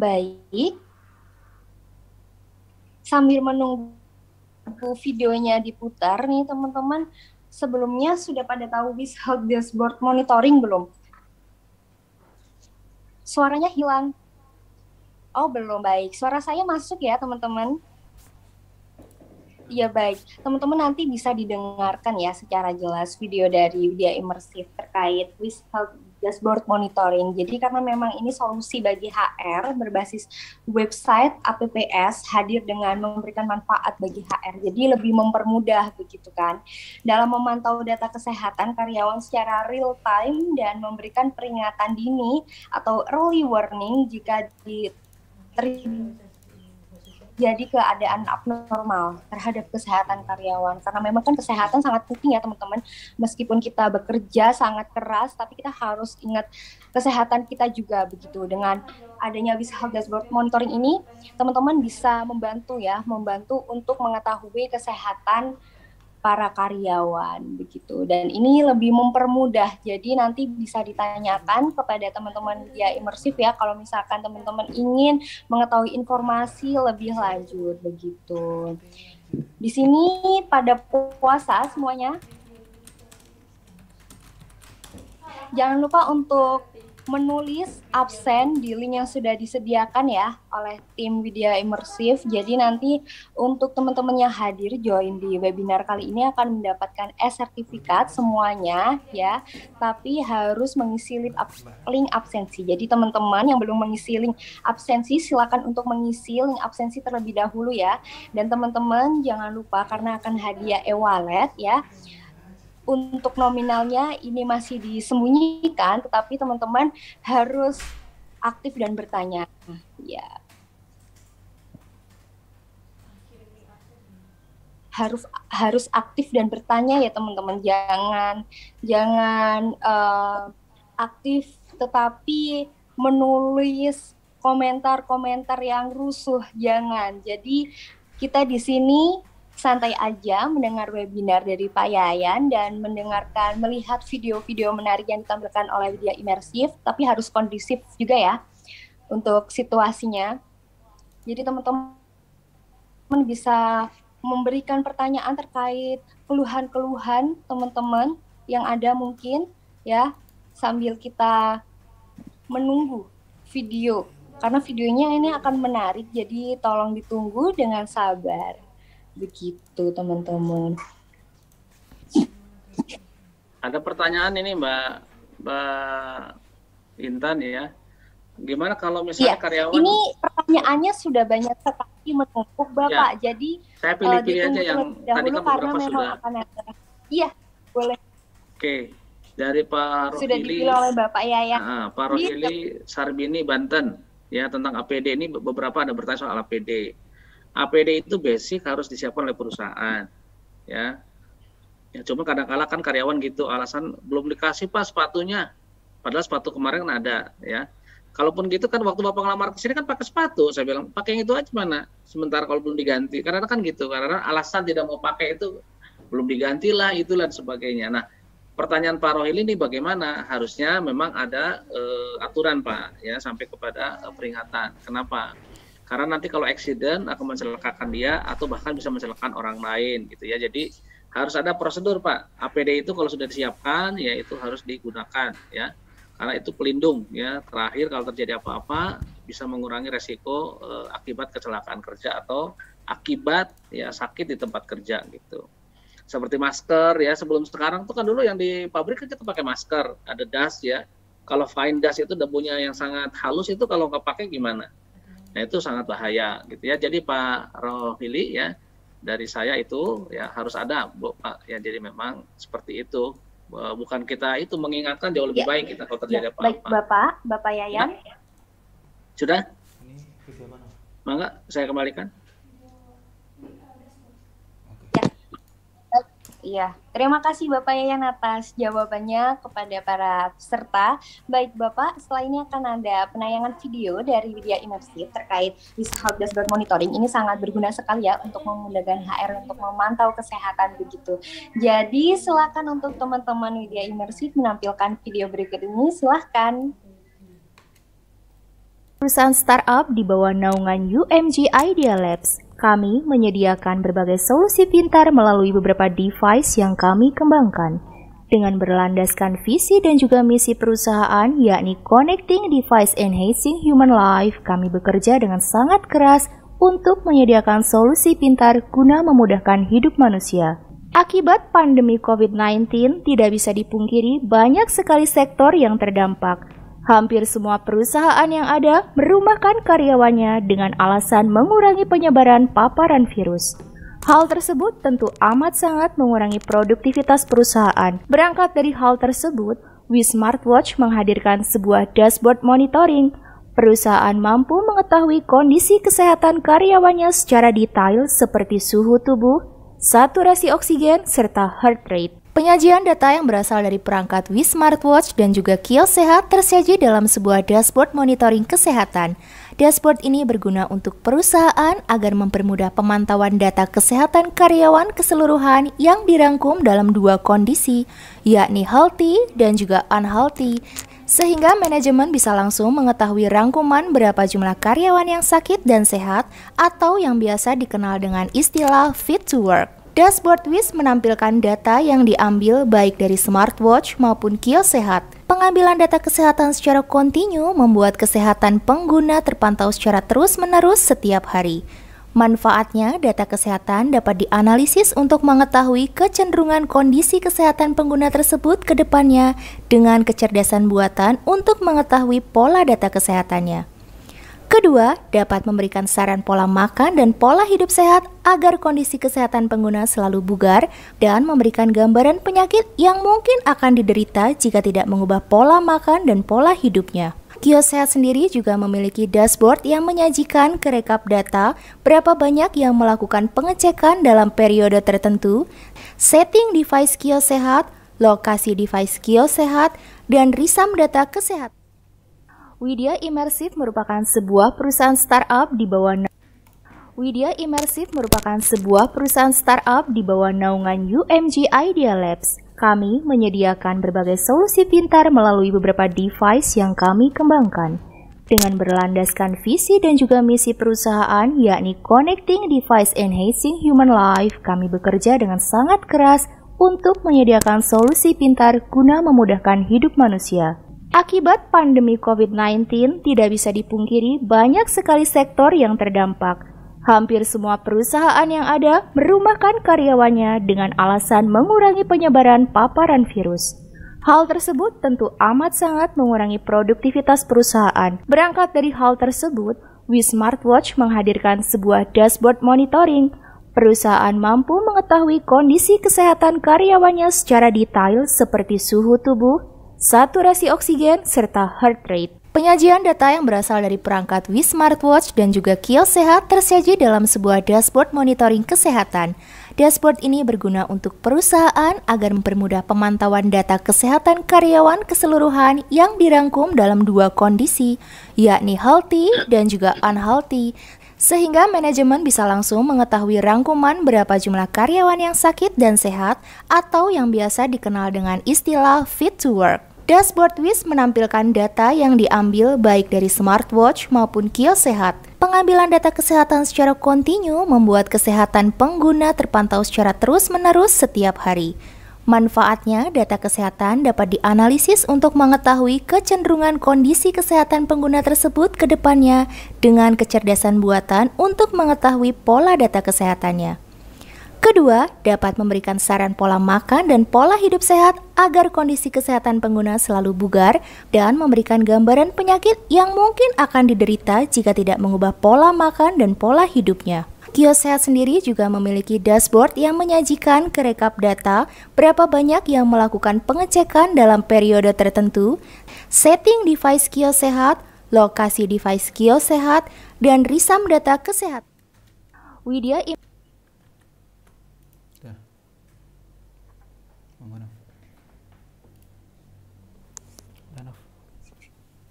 Baik. Sambil menunggu videonya diputar nih teman-teman, sebelumnya sudah pada tahu bis help dashboard monitoring belum? Suaranya hilang. Oh, belum baik. Suara saya masuk ya, teman-teman. Iya baik, teman-teman nanti bisa didengarkan ya secara jelas video dari Widya Imersif terkait with help dashboard monitoring. Jadi karena memang ini solusi bagi HR berbasis website APPS hadir dengan memberikan manfaat bagi HR. Jadi lebih mempermudah begitu kan dalam memantau data kesehatan karyawan secara real time dan memberikan peringatan dini atau early warning jika di jadi keadaan abnormal terhadap kesehatan karyawan. Karena memang kan kesehatan sangat penting ya teman-teman. Meskipun kita bekerja sangat keras tapi kita harus ingat kesehatan kita juga begitu. Dengan adanya bisa dashboard monitoring ini teman-teman bisa membantu ya membantu untuk mengetahui kesehatan para karyawan begitu. Dan ini lebih mempermudah. Jadi nanti bisa ditanyakan kepada teman-teman dia imersif ya kalau misalkan teman-teman ingin mengetahui informasi lebih lanjut begitu. Di sini pada puasa semuanya. Jangan lupa untuk menulis absen di link yang sudah disediakan ya oleh tim Widya Imersif. Jadi nanti untuk teman-teman yang hadir join di webinar kali ini akan mendapatkan e-sertifikat semuanya ya, tapi harus mengisi link, ab link absensi. Jadi teman-teman yang belum mengisi link absensi silakan untuk mengisi link absensi terlebih dahulu ya. Dan teman-teman jangan lupa karena akan hadiah e-wallet ya untuk nominalnya ini masih disembunyikan, tetapi teman-teman harus aktif dan bertanya. Ya. harus harus aktif dan bertanya ya teman-teman jangan jangan uh, aktif tetapi menulis komentar-komentar yang rusuh jangan jadi kita di sini santai aja mendengar webinar dari Pak Yayan dan mendengarkan, melihat video-video menarik yang ditampilkan oleh Widya Imersif, tapi harus kondusif juga ya untuk situasinya. Jadi teman-teman bisa memberikan pertanyaan terkait keluhan-keluhan teman-teman yang ada mungkin ya sambil kita menunggu video karena videonya ini akan menarik jadi tolong ditunggu dengan sabar. Begitu teman-teman. Ada pertanyaan ini Mbak Mbak Intan ya. Gimana kalau misalnya ya, karyawan? Ini pertanyaannya sudah banyak sekali menumpuk Bapak. Ya. Jadi saya pilih-pilih uh, aja yang tadi kan beberapa sudah. Akan ada. Iya, boleh. Oke. Dari Pak Rohili. Sudah dipilih oleh Bapak ya ya. Nah, Pak Rohili Sarbini Banten ya tentang APD ini beberapa ada bertanya soal APD. APD itu basic harus disiapkan oleh perusahaan ya. Ya cuma kadang-kala kan karyawan gitu alasan belum dikasih pas sepatunya. Padahal sepatu kemarin kan ada ya. Kalaupun gitu kan waktu bapak ngelamar ke sini kan pakai sepatu. Saya bilang pakai yang itu aja mana? Sementara kalau belum diganti. Karena kan gitu karena alasan tidak mau pakai itu belum diganti lah itulah dan sebagainya. Nah pertanyaan Pak Rohil ini bagaimana? Harusnya memang ada uh, aturan Pak ya sampai kepada uh, peringatan. Kenapa karena nanti kalau accident akan mencelakakan dia atau bahkan bisa mencelakakan orang lain gitu ya. Jadi harus ada prosedur Pak. APD itu kalau sudah disiapkan ya itu harus digunakan ya. Karena itu pelindung ya. Terakhir kalau terjadi apa-apa bisa mengurangi resiko eh, akibat kecelakaan kerja atau akibat ya sakit di tempat kerja gitu. Seperti masker ya. Sebelum sekarang tuh kan dulu yang di pabrik kan kita pakai masker. Ada dust ya. Kalau fine dust itu debunya yang sangat halus itu kalau nggak pakai gimana Nah itu sangat bahaya gitu ya. Jadi Pak Rohili ya dari saya itu ya harus ada Bu Pak ya. Jadi memang seperti itu. Bukan kita itu mengingatkan jauh lebih ya. baik kita kalau terjadi ya, apa-apa. Baik Bapak, Bapak Yayan. Ya. Sudah? Mangga saya kembalikan. Iya, terima kasih Bapak Yayan atas jawabannya kepada para peserta. Baik Bapak, setelah ini akan ada penayangan video dari Widya Imersif terkait Help Dashboard Monitoring. Ini sangat berguna sekali ya untuk memudahkan HR untuk memantau kesehatan begitu. Jadi silakan untuk teman-teman Widya Imersif menampilkan video berikut ini, silahkan. Perusahaan startup di bawah naungan UMG Idea Labs kami menyediakan berbagai solusi pintar melalui beberapa device yang kami kembangkan. Dengan berlandaskan visi dan juga misi perusahaan, yakni Connecting Device Enhancing Human Life, kami bekerja dengan sangat keras untuk menyediakan solusi pintar guna memudahkan hidup manusia. Akibat pandemi COVID-19, tidak bisa dipungkiri banyak sekali sektor yang terdampak, Hampir semua perusahaan yang ada merumahkan karyawannya dengan alasan mengurangi penyebaran paparan virus. Hal tersebut tentu amat sangat mengurangi produktivitas perusahaan. Berangkat dari hal tersebut, We Smartwatch menghadirkan sebuah dashboard monitoring. Perusahaan mampu mengetahui kondisi kesehatan karyawannya secara detail seperti suhu tubuh, saturasi oksigen, serta heart rate. Penyajian data yang berasal dari perangkat Wii Smartwatch dan juga kios sehat tersaji dalam sebuah dashboard monitoring kesehatan. Dashboard ini berguna untuk perusahaan agar mempermudah pemantauan data kesehatan karyawan keseluruhan yang dirangkum dalam dua kondisi, yakni healthy dan juga unhealthy, sehingga manajemen bisa langsung mengetahui rangkuman berapa jumlah karyawan yang sakit dan sehat atau yang biasa dikenal dengan istilah fit to work. Dashboard WIS menampilkan data yang diambil baik dari smartwatch maupun kios sehat. Pengambilan data kesehatan secara kontinu membuat kesehatan pengguna terpantau secara terus-menerus setiap hari. Manfaatnya, data kesehatan dapat dianalisis untuk mengetahui kecenderungan kondisi kesehatan pengguna tersebut ke depannya dengan kecerdasan buatan untuk mengetahui pola data kesehatannya. Kedua, dapat memberikan saran pola makan dan pola hidup sehat agar kondisi kesehatan pengguna selalu bugar dan memberikan gambaran penyakit yang mungkin akan diderita jika tidak mengubah pola makan dan pola hidupnya. Kios Sehat sendiri juga memiliki dashboard yang menyajikan kerekap data berapa banyak yang melakukan pengecekan dalam periode tertentu, setting device kios sehat, lokasi device kios sehat, dan risam data kesehatan. Widya Immersive merupakan sebuah perusahaan startup di bawah Widya Immersive merupakan sebuah perusahaan startup di bawah naungan UMG Idea Labs. Kami menyediakan berbagai solusi pintar melalui beberapa device yang kami kembangkan. Dengan berlandaskan visi dan juga misi perusahaan yakni Connecting Device Enhancing Human Life, kami bekerja dengan sangat keras untuk menyediakan solusi pintar guna memudahkan hidup manusia. Akibat pandemi COVID-19, tidak bisa dipungkiri banyak sekali sektor yang terdampak. Hampir semua perusahaan yang ada merumahkan karyawannya dengan alasan mengurangi penyebaran paparan virus. Hal tersebut tentu amat sangat mengurangi produktivitas perusahaan. Berangkat dari hal tersebut, We Smartwatch menghadirkan sebuah dashboard monitoring. Perusahaan mampu mengetahui kondisi kesehatan karyawannya secara detail seperti suhu tubuh, saturasi oksigen, serta heart rate. Penyajian data yang berasal dari perangkat Wii Smartwatch dan juga kios sehat tersaji dalam sebuah dashboard monitoring kesehatan. Dashboard ini berguna untuk perusahaan agar mempermudah pemantauan data kesehatan karyawan keseluruhan yang dirangkum dalam dua kondisi, yakni healthy dan juga unhealthy, sehingga manajemen bisa langsung mengetahui rangkuman berapa jumlah karyawan yang sakit dan sehat atau yang biasa dikenal dengan istilah fit to work. Dashboard WIS menampilkan data yang diambil baik dari smartwatch maupun kios sehat. Pengambilan data kesehatan secara kontinu membuat kesehatan pengguna terpantau secara terus-menerus setiap hari. Manfaatnya, data kesehatan dapat dianalisis untuk mengetahui kecenderungan kondisi kesehatan pengguna tersebut ke depannya dengan kecerdasan buatan untuk mengetahui pola data kesehatannya. Kedua, dapat memberikan saran pola makan dan pola hidup sehat agar kondisi kesehatan pengguna selalu bugar dan memberikan gambaran penyakit yang mungkin akan diderita jika tidak mengubah pola makan dan pola hidupnya. Kios Sehat sendiri juga memiliki dashboard yang menyajikan kerekap data berapa banyak yang melakukan pengecekan dalam periode tertentu, setting device kios sehat, lokasi device kios sehat, dan risam data kesehatan. Widya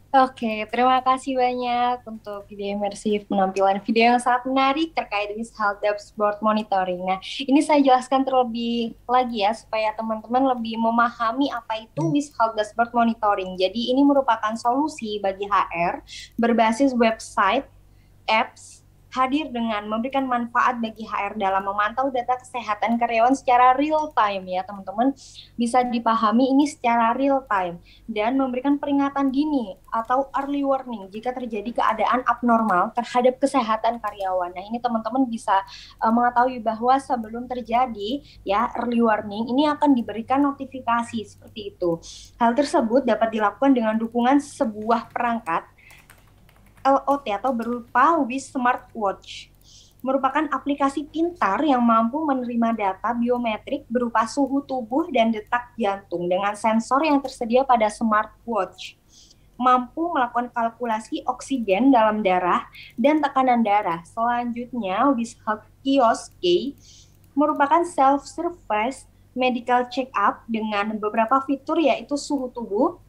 Oke, terima kasih banyak untuk video imersif penampilan video yang sangat menarik terkait with health dashboard monitoring. Nah, ini saya jelaskan terlebih lagi ya supaya teman-teman lebih memahami apa itu with health dashboard monitoring. Jadi ini merupakan solusi bagi HR berbasis website, apps, hadir dengan memberikan manfaat bagi HR dalam memantau data kesehatan karyawan secara real time ya teman-teman bisa dipahami ini secara real time dan memberikan peringatan dini atau early warning jika terjadi keadaan abnormal terhadap kesehatan karyawan. Nah ini teman-teman bisa uh, mengetahui bahwa sebelum terjadi ya early warning ini akan diberikan notifikasi seperti itu. Hal tersebut dapat dilakukan dengan dukungan sebuah perangkat LOT atau berupa Wish Smartwatch merupakan aplikasi pintar yang mampu menerima data biometrik berupa suhu tubuh dan detak jantung dengan sensor yang tersedia pada smartwatch. Mampu melakukan kalkulasi oksigen dalam darah dan tekanan darah. Selanjutnya, Wish Health Kiosk merupakan self-service medical check-up dengan beberapa fitur yaitu suhu tubuh,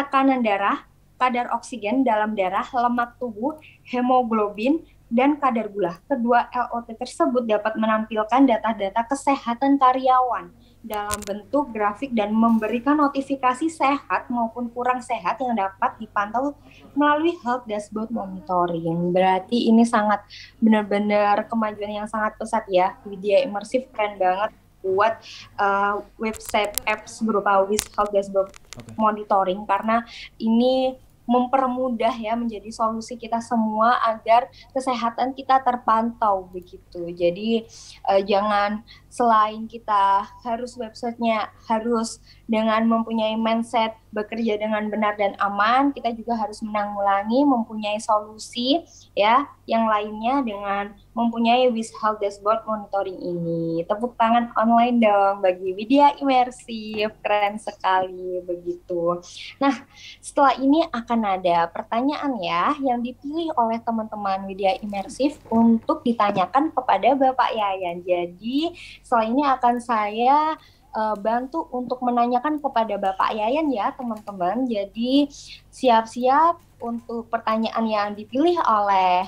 tekanan darah, kadar oksigen dalam darah, lemak tubuh, hemoglobin, dan kadar gula. Kedua LOT tersebut dapat menampilkan data-data kesehatan karyawan dalam bentuk grafik dan memberikan notifikasi sehat maupun kurang sehat yang dapat dipantau melalui health dashboard monitoring. Berarti ini sangat benar-benar kemajuan yang sangat pesat ya. Widya imersif keren banget buat uh, website apps berupa Wiz Health Dashboard okay. Monitoring karena ini mempermudah ya menjadi solusi kita semua agar kesehatan kita terpantau begitu. Jadi uh, jangan selain kita harus websitenya harus dengan mempunyai mindset bekerja dengan benar dan aman, kita juga harus menanggulangi mempunyai solusi ya yang lainnya dengan mempunyai Wish Health Dashboard Monitoring ini. Tepuk tangan online dong bagi Widya Imersif, keren sekali begitu. Nah, setelah ini akan ada pertanyaan ya yang dipilih oleh teman-teman Widya Imersif untuk ditanyakan kepada Bapak Yayan. Jadi, setelah ini akan saya uh, bantu untuk menanyakan kepada Bapak Yayan ya teman-teman. Jadi siap-siap untuk pertanyaan yang dipilih oleh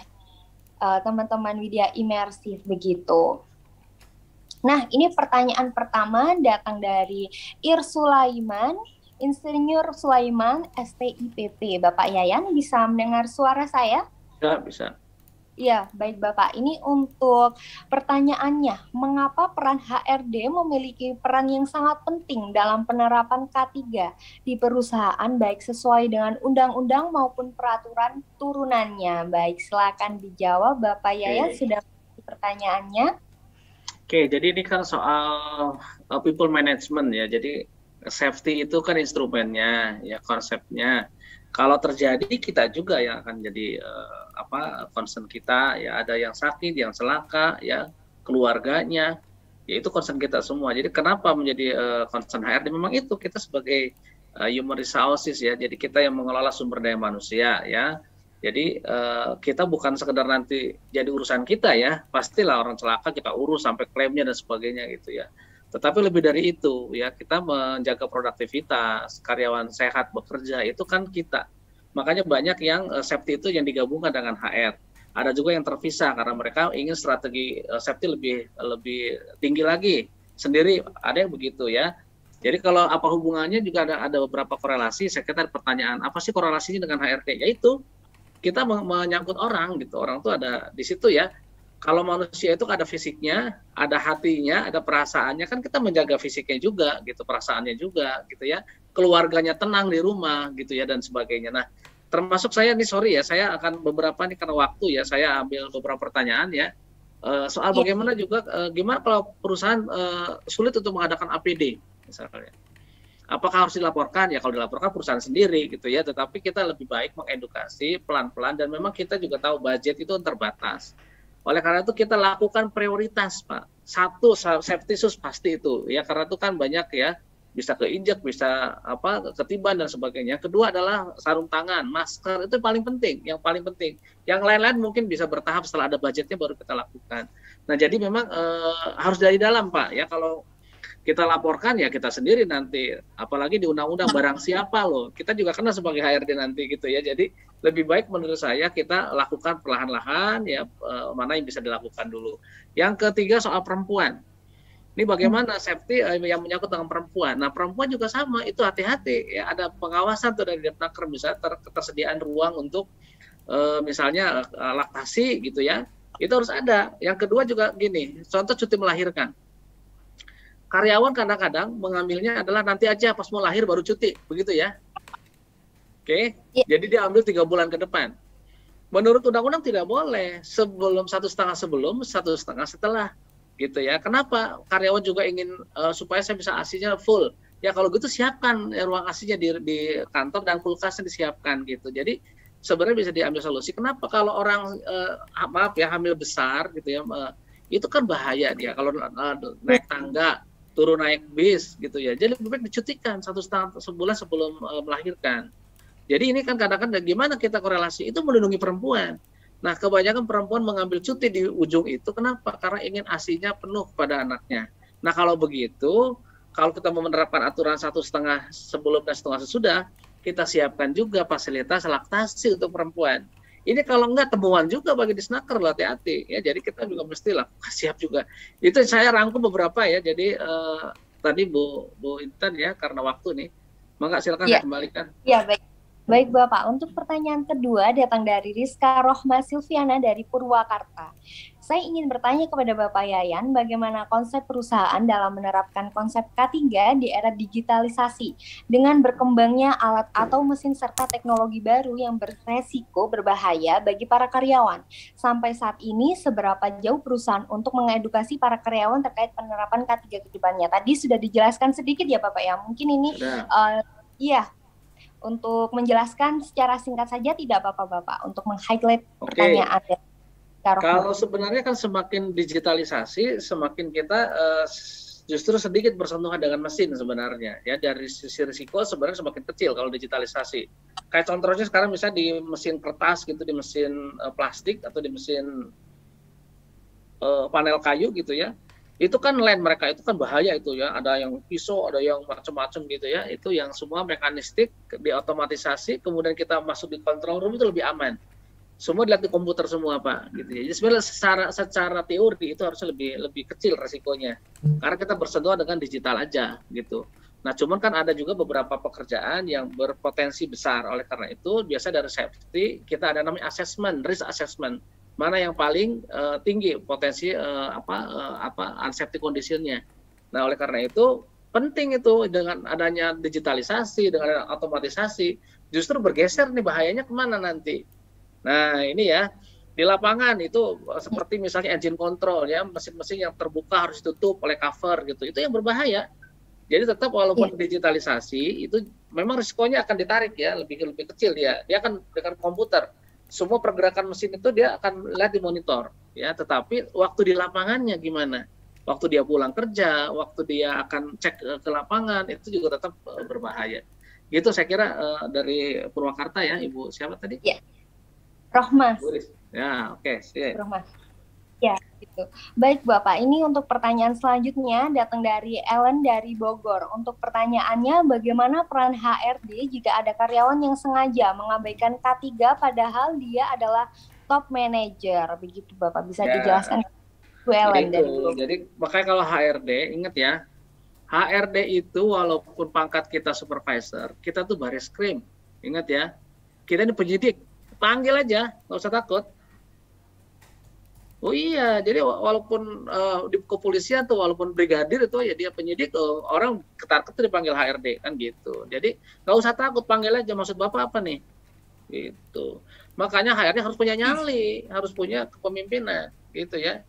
uh, teman-teman Widya Imersif begitu. Nah, ini pertanyaan pertama datang dari Ir Sulaiman, Insinyur Sulaiman, STIPP. Bapak Yayan bisa mendengar suara saya? Ya, bisa. Ya, baik Bapak. Ini untuk pertanyaannya, mengapa peran HRD memiliki peran yang sangat penting dalam penerapan K3 di perusahaan baik sesuai dengan undang-undang maupun peraturan turunannya? Baik, silakan dijawab Bapak Yaya sudah pertanyaannya. Oke, jadi ini kan soal uh, people management ya. Jadi safety itu kan instrumennya, ya konsepnya. Kalau terjadi kita juga yang akan jadi uh, apa concern kita ya ada yang sakit yang celaka ya keluarganya ya itu concern kita semua jadi kenapa menjadi uh, concern HRD memang itu kita sebagai uh, human resources ya. Jadi kita yang mengelola sumber daya manusia ya. Jadi uh, kita bukan sekedar nanti jadi urusan kita ya. Pastilah orang celaka kita urus sampai klaimnya dan sebagainya gitu ya. Tetapi lebih dari itu ya kita menjaga produktivitas, karyawan sehat bekerja itu kan kita. Makanya banyak yang uh, safety itu yang digabungkan dengan HR. Ada juga yang terpisah karena mereka ingin strategi uh, safety lebih lebih tinggi lagi sendiri. Ada yang begitu ya. Jadi kalau apa hubungannya juga ada ada beberapa korelasi. Saya kira pertanyaan apa sih korelasinya dengan HRD? Yaitu kita menyangkut orang gitu. Orang tuh ada di situ ya. Kalau manusia itu ada fisiknya, ada hatinya, ada perasaannya, kan kita menjaga fisiknya juga gitu, perasaannya juga gitu ya. Keluarganya tenang di rumah gitu ya dan sebagainya. Nah, termasuk saya nih sorry ya, saya akan beberapa nih karena waktu ya, saya ambil beberapa pertanyaan ya. Uh, soal ya. bagaimana juga uh, gimana kalau perusahaan uh, sulit untuk mengadakan APD misalnya. Apakah harus dilaporkan? Ya kalau dilaporkan perusahaan sendiri gitu ya. Tetapi kita lebih baik mengedukasi pelan-pelan dan memang kita juga tahu budget itu terbatas. Oleh karena itu kita lakukan prioritas, Pak. Satu safety sus pasti itu ya karena itu kan banyak ya bisa keinjak, bisa apa ketiban dan sebagainya. Kedua adalah sarung tangan, masker itu paling penting, yang paling penting. Yang lain-lain mungkin bisa bertahap setelah ada budgetnya baru kita lakukan. Nah jadi memang e, harus dari dalam pak ya kalau kita laporkan ya kita sendiri nanti apalagi di undang-undang barang siapa loh kita juga kena sebagai HRD nanti gitu ya jadi lebih baik menurut saya kita lakukan perlahan-lahan ya eh, mana yang bisa dilakukan dulu yang ketiga soal perempuan ini bagaimana safety eh, yang menyangkut dengan perempuan? Nah perempuan juga sama itu hati-hati. Ya ada pengawasan tuh dari Depnaker misalnya ter ketersediaan ruang untuk uh, misalnya uh, laktasi gitu ya. Itu harus ada. Yang kedua juga gini contoh cuti melahirkan. Karyawan kadang-kadang mengambilnya adalah nanti aja pas mau lahir baru cuti, begitu ya? Oke, ya. jadi dia ambil tiga bulan ke depan. Menurut undang-undang tidak boleh. Sebelum satu setengah sebelum satu setengah setelah, gitu ya. Kenapa? Karyawan juga ingin uh, supaya saya bisa asinya full. Ya kalau gitu siapkan ya, ruang asinya di, di kantor dan kulkasnya disiapkan gitu. Jadi sebenarnya bisa diambil solusi. Kenapa kalau orang uh, maaf ya hamil besar gitu ya, uh, itu kan bahaya dia kalau uh, naik tangga turun naik bis gitu ya. Jadi lebih baik dicutikan satu setengah sebulan sebelum uh, melahirkan. Jadi ini kan kadang-kadang gimana kita korelasi itu melindungi perempuan. Nah kebanyakan perempuan mengambil cuti di ujung itu kenapa? Karena ingin asinya penuh pada anaknya. Nah kalau begitu, kalau kita mau menerapkan aturan satu setengah sebelum dan setengah sesudah, kita siapkan juga fasilitas laktasi untuk perempuan. Ini kalau enggak temuan juga bagi di snacker loh hati-hati. Ya jadi kita juga mesti lah siap juga. Itu saya rangkum beberapa ya. Jadi uh, tadi Bu Bu Intan ya karena waktu nih. Maka silakan ya. kembalikan ya baik Baik Bapak, untuk pertanyaan kedua datang dari Rizka Rohma Silviana dari Purwakarta. Saya ingin bertanya kepada Bapak Yayan, bagaimana konsep perusahaan dalam menerapkan konsep K3 di era digitalisasi dengan berkembangnya alat atau mesin serta teknologi baru yang beresiko berbahaya bagi para karyawan. Sampai saat ini, seberapa jauh perusahaan untuk mengedukasi para karyawan terkait penerapan K3 ke depannya? Tadi sudah dijelaskan sedikit ya Bapak ya, mungkin ini... Uh, iya, untuk menjelaskan secara singkat saja tidak Bapak-Bapak untuk meng-highlight okay. pertanyaan. Kalau sebenarnya kan semakin digitalisasi, semakin kita uh, justru sedikit bersentuhan dengan mesin sebenarnya. Ya dari sisi risiko sebenarnya semakin kecil kalau digitalisasi. Kayak contohnya sekarang misalnya di mesin kertas gitu, di mesin uh, plastik atau di mesin uh, panel kayu gitu ya itu kan land mereka itu kan bahaya itu ya. Ada yang pisau ada yang macam-macam gitu ya. Itu yang semua mekanistik diotomatisasi kemudian kita masuk di control room itu lebih aman. Semua dilihat di komputer semua pak gitu ya. Jadi sebenarnya secara secara teori itu harusnya lebih lebih kecil resikonya. Karena kita bersentuhan dengan digital aja gitu. Nah cuman kan ada juga beberapa pekerjaan yang berpotensi besar. Oleh karena itu biasa dari safety kita ada namanya assessment risk assessment mana yang paling uh, tinggi potensi uh, apa uh, apa unsafety conditionnya. Nah oleh karena itu penting itu dengan adanya digitalisasi dengan adanya otomatisasi justru bergeser nih bahayanya ke mana nanti. Nah ini ya di lapangan itu seperti misalnya engine control ya mesin-mesin yang terbuka harus ditutup oleh cover gitu itu yang berbahaya. Jadi tetap walaupun yeah. digitalisasi itu memang risikonya akan ditarik ya lebih lebih kecil dia dia akan dengan komputer semua pergerakan mesin itu dia akan lihat di monitor ya tetapi waktu di lapangannya gimana waktu dia pulang kerja waktu dia akan cek ke lapangan itu juga tetap berbahaya Gitu saya kira uh, dari Purwakarta ya, Ibu siapa tadi? Ya. Rohmas. Ya, oke, okay, Rohmas. Ya, gitu. Baik Bapak, ini untuk pertanyaan selanjutnya datang dari Ellen dari Bogor. Untuk pertanyaannya, bagaimana peran HRD jika ada karyawan yang sengaja mengabaikan K3 padahal dia adalah top manager? Begitu Bapak, bisa ya. dijelaskan? Bu Ellen dari Bogor. Jadi makanya kalau HRD, ingat ya, HRD itu walaupun pangkat kita supervisor, kita tuh baris krim. Ingat ya, kita ini penyidik. Panggil aja, nggak usah takut Oh iya, jadi walaupun uh, di kepolisian tuh walaupun brigadir itu ya dia penyidik uh, orang ketar ketar dipanggil HRD kan gitu. Jadi nggak usah takut panggil aja maksud bapak apa nih? Gitu. Makanya HRD harus punya nyali, harus punya kepemimpinan gitu ya.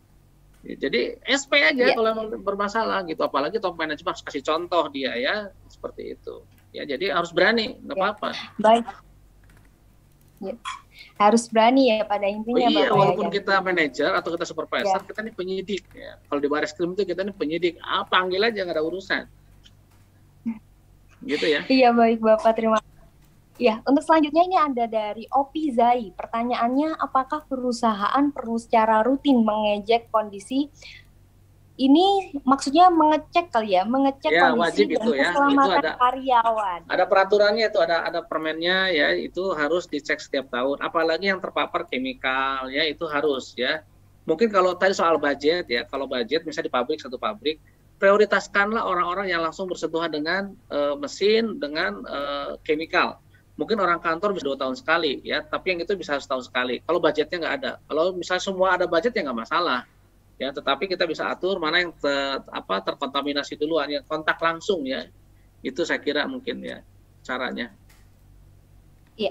Jadi SP aja ya. kalau emang bermasalah gitu, apalagi top manajemen harus kasih contoh dia ya seperti itu. Ya jadi harus berani, nggak ya. apa-apa. Baik. Ya harus berani ya pada intinya oh, iya, Bapak walaupun ya, kita manajer atau kita supervisor ya. kita nih penyidik ya. Kalau di baris krim itu kita nih penyidik. Ah panggil aja nggak ada urusan. Gitu ya. Iya baik Bapak. Terima kasih. Ya, untuk selanjutnya ini ada dari Opi Zai. Pertanyaannya, apakah perusahaan perlu secara rutin mengejek kondisi ini maksudnya mengecek kali ya, mengecek ya, kondisi wajib dan itu ya. keselamatan itu ada, karyawan. Ada peraturannya itu, ada ada permennya ya, itu harus dicek setiap tahun. Apalagi yang terpapar chemical ya, itu harus ya. Mungkin kalau tadi soal budget ya, kalau budget misalnya di pabrik satu pabrik, prioritaskanlah orang-orang yang langsung bersentuhan dengan uh, mesin, dengan uh, chemical. Mungkin orang kantor bisa dua tahun sekali ya, tapi yang itu bisa setahun sekali. Kalau budgetnya nggak ada, kalau misalnya semua ada budget ya nggak masalah ya tetapi kita bisa atur mana yang ter, apa terkontaminasi duluan yang kontak langsung ya itu saya kira mungkin ya caranya iya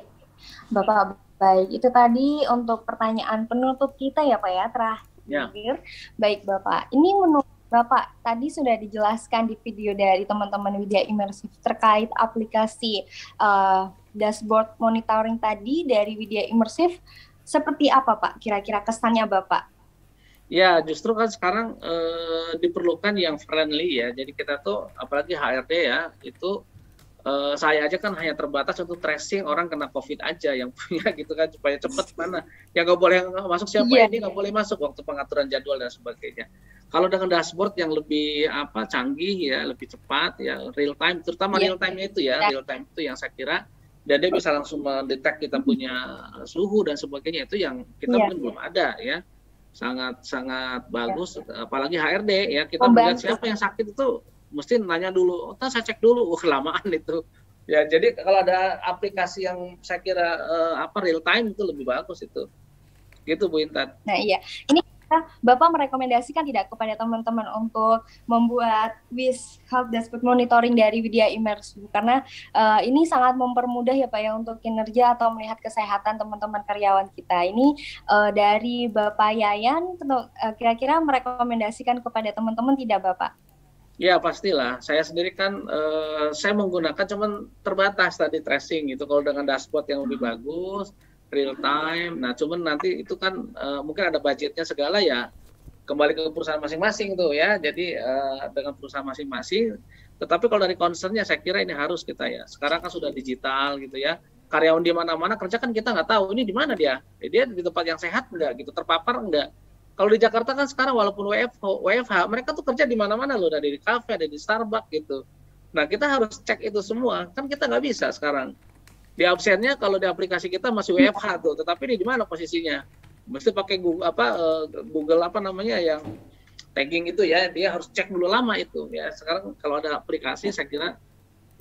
bapak baik itu tadi untuk pertanyaan penutup kita ya pak ya terakhir ya. baik bapak ini menurut Bapak, tadi sudah dijelaskan di video dari teman-teman Widya Imersif terkait aplikasi uh, dashboard monitoring tadi dari Widya Imersif. Seperti apa Pak kira-kira kesannya Bapak? Ya, justru kan sekarang e, diperlukan yang friendly ya. Jadi kita tuh apalagi HRD ya, itu e, saya aja kan hanya terbatas untuk tracing orang kena COVID aja yang punya gitu kan supaya cepat mana. Yang nggak boleh masuk siapa yeah. ini nggak boleh masuk waktu pengaturan jadwal dan sebagainya. Kalau dengan dashboard yang lebih apa canggih ya, lebih cepat ya, real time, terutama yeah. real time itu ya, real time itu yang saya kira dan dia bisa langsung mendetek kita punya suhu dan sebagainya itu yang kita yeah. mungkin belum ada ya sangat sangat bagus ya. apalagi HRD ya. Kita Membantu. melihat siapa yang sakit itu mesti nanya dulu. Oh saya cek dulu. Uh, kelamaan itu. Ya jadi kalau ada aplikasi yang saya kira uh, apa real time itu lebih bagus itu. Gitu Bu Intan. Nah iya. Ini Bapak merekomendasikan tidak kepada teman-teman untuk membuat WIS Health Dashboard Monitoring dari Widya Immersive karena uh, ini sangat mempermudah ya Pak ya untuk kinerja atau melihat kesehatan teman-teman karyawan kita. Ini uh, dari Bapak Yayan uh, kira-kira merekomendasikan kepada teman-teman tidak Bapak? Ya pastilah. Saya sendiri kan uh, saya menggunakan cuman terbatas tadi tracing gitu. Kalau dengan dashboard yang lebih bagus, real time. Nah, cuman nanti itu kan uh, mungkin ada budgetnya segala ya kembali ke perusahaan masing-masing tuh ya. Jadi uh, dengan perusahaan masing-masing. Tetapi kalau dari concernnya saya kira ini harus kita ya. Sekarang kan sudah digital gitu ya. Karyawan di mana-mana kerja kan kita nggak tahu ini di mana dia. Dia di tempat yang sehat enggak gitu, terpapar enggak. Kalau di Jakarta kan sekarang walaupun WFH, WFH mereka tuh kerja di mana-mana loh, dari di kafe, ada di Starbucks gitu. Nah kita harus cek itu semua, kan kita nggak bisa sekarang di absennya kalau di aplikasi kita masih WFH tuh, tetapi ini di mana posisinya? Mesti pakai Google apa uh, Google apa namanya yang tagging itu ya, dia harus cek dulu lama itu ya. Sekarang kalau ada aplikasi saya kira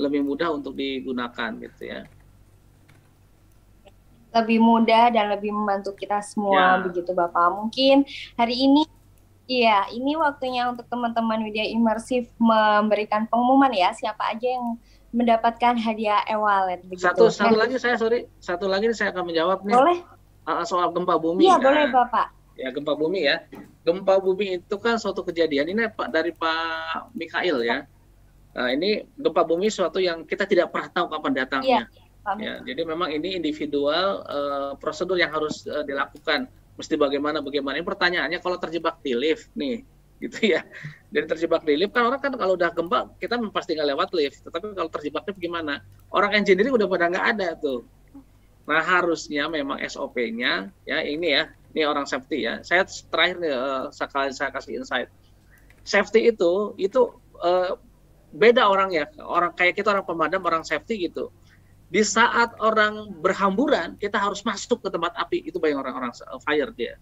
lebih mudah untuk digunakan gitu ya. Lebih mudah dan lebih membantu kita semua ya. begitu Bapak. Mungkin hari ini Iya, ini waktunya untuk teman-teman Widya Imersif memberikan pengumuman ya, siapa aja yang mendapatkan hadiah e-wallet. Satu satu lagi saya sorry, satu lagi saya akan menjawab nih. Boleh. Uh, soal gempa bumi. Iya nah, boleh bapak. Ya gempa bumi ya. Gempa bumi itu kan suatu kejadian ini Pak dari Pak Mikail ya. Nah, ini gempa bumi suatu yang kita tidak pernah tahu kapan datangnya. Iya, ya, jadi memang ini individual uh, prosedur yang harus uh, dilakukan. Mesti bagaimana bagaimana. Ini pertanyaannya kalau terjebak di lift nih, gitu ya. Jadi terjebak di lift kan orang kan kalau udah gempa kita pasti nggak lewat lift. Tetapi kalau terjebak lift gimana? Orang engineering udah pada nggak ada tuh. Nah harusnya memang SOP-nya ya ini ya, ini orang safety ya. Saya terakhir nih uh, sekali saya kasih insight. Safety itu itu uh, beda orang ya, orang kayak kita orang pemadam, orang safety gitu. Di saat orang berhamburan, kita harus masuk ke tempat api. Itu banyak orang-orang fire dia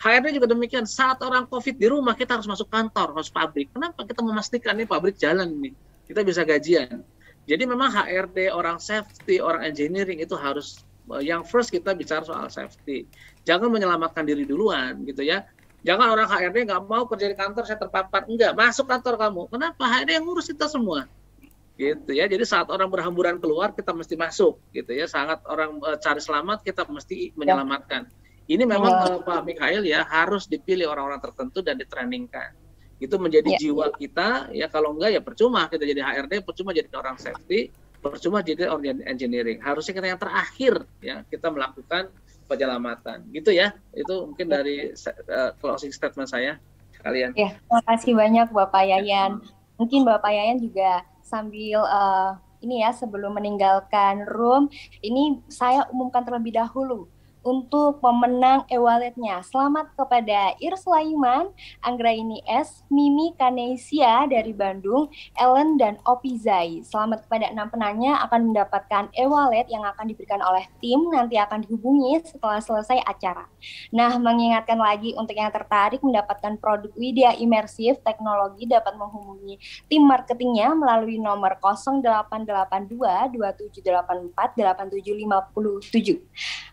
HRD juga demikian. Saat orang COVID di rumah, kita harus masuk kantor, harus pabrik. Kenapa? Kita memastikan ini pabrik jalan ini. Kita bisa gajian. Jadi memang HRD, orang safety, orang engineering itu harus eh, yang first kita bicara soal safety. Jangan menyelamatkan diri duluan gitu ya. Jangan orang HRD nggak mau kerja di kantor, saya terpapar. Enggak, masuk kantor kamu. Kenapa? HRD yang ngurus kita semua gitu ya. Jadi saat orang berhamburan keluar kita mesti masuk gitu ya. Sangat orang uh, cari selamat kita mesti menyelamatkan. Ya. Ini memang oh. Pak Mikhail ya harus dipilih orang-orang tertentu dan ditrainingkan. Itu menjadi ya. jiwa kita ya kalau enggak ya percuma kita jadi HRD, percuma jadi orang safety, percuma jadi orang engineering. Harusnya kita yang terakhir ya kita melakukan penyelamatan. Gitu ya. Itu mungkin dari uh, closing statement saya kalian. Ya, terima kasih banyak Bapak Yayan. Mungkin Bapak Yayan juga sambil uh, ini ya sebelum meninggalkan room, ini saya umumkan terlebih dahulu untuk pemenang e-walletnya. Selamat kepada Irslaiman, Anggraini S, Mimi Kanesia dari Bandung, Ellen dan Opizai. Selamat kepada enam penanya akan mendapatkan e-wallet yang akan diberikan oleh tim nanti akan dihubungi setelah selesai acara. Nah, mengingatkan lagi untuk yang tertarik mendapatkan produk Widya Imersif Teknologi dapat menghubungi tim marketingnya melalui nomor 0882 2784 8757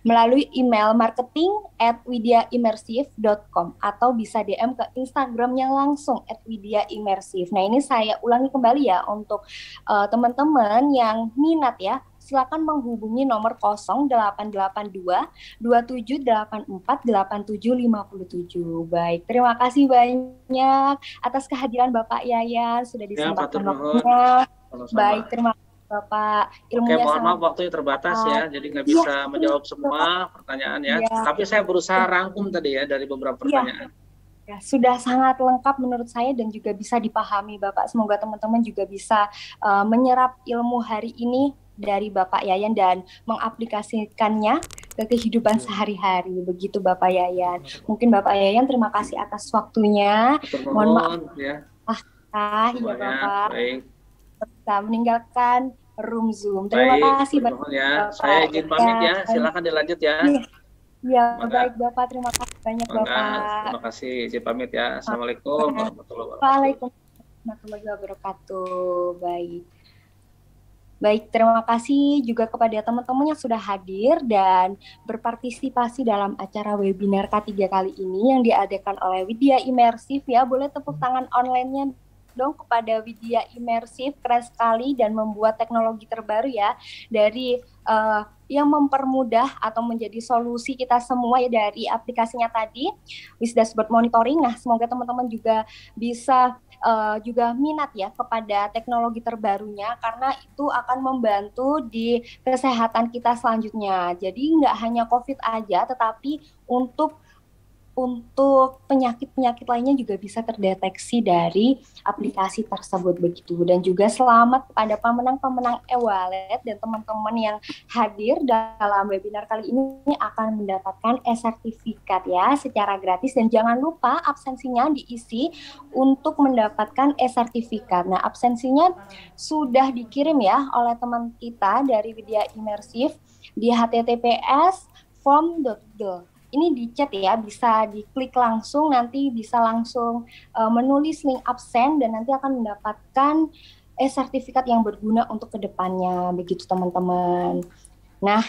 melalui email marketing at widiaimersif.com atau bisa DM ke Instagramnya langsung at widiaimersif. Nah ini saya ulangi kembali ya untuk uh, teman-teman yang minat ya silakan menghubungi nomor 0882 2784 8757. Baik, terima kasih banyak atas kehadiran Bapak Yayan sudah disempatkan ya, waktunya. Baik, terima kasih Bapak ilmunya Oke, mohon maaf waktunya terbatas ya, jadi nggak iya, bisa ya, menjawab semua pertanyaan ya. ya. Tapi saya berusaha rangkum tadi ya dari beberapa iya. pertanyaan. Ya. ya, sudah sangat lengkap menurut saya dan juga bisa dipahami Bapak. Semoga teman-teman juga bisa uh, menyerap ilmu hari ini dari Bapak Yayan dan mengaplikasikannya ke kehidupan iya. sehari-hari. Begitu Bapak Yayan. Mungkin Bapak Yayan terima kasih atas waktunya. Mohon maaf. Ya. Ah, ah ya Bapak. Baik bisa meninggalkan room Zoom. Terima baik, kasih banyak. Ya. Saya izin pamit ya. Silakan dilanjut ya. Ya, baik Bapak. Terima kasih banyak Maka, Bapak. Terima kasih. Izin pamit ya. Assalamualaikum warahmatullahi wabarakatuh. Waalaikumsalam warahmatullahi wabarakatuh. Baik. Baik, terima kasih juga kepada teman-teman yang sudah hadir dan berpartisipasi dalam acara webinar K3 kali ini yang diadakan oleh Widya Imersif ya. Boleh tepuk tangan online-nya dong kepada Widya Imersif keren sekali dan membuat teknologi terbaru ya dari uh, yang mempermudah atau menjadi solusi kita semua ya dari aplikasinya tadi with dashboard monitoring. Nah, semoga teman-teman juga bisa uh, juga minat ya kepada teknologi terbarunya karena itu akan membantu di kesehatan kita selanjutnya. Jadi nggak hanya COVID aja, tetapi untuk untuk penyakit-penyakit lainnya juga bisa terdeteksi dari aplikasi tersebut begitu. Dan juga selamat kepada pemenang-pemenang e-wallet dan teman-teman yang hadir dalam webinar kali ini akan mendapatkan e-sertifikat ya secara gratis. Dan jangan lupa absensinya diisi untuk mendapatkan e-sertifikat. Nah, absensinya sudah dikirim ya oleh teman kita dari Widya Imersif di https form.do ini di chat ya, bisa diklik langsung, nanti bisa langsung uh, menulis link absen dan nanti akan mendapatkan eh sertifikat yang berguna untuk ke depannya, begitu teman-teman. Nah,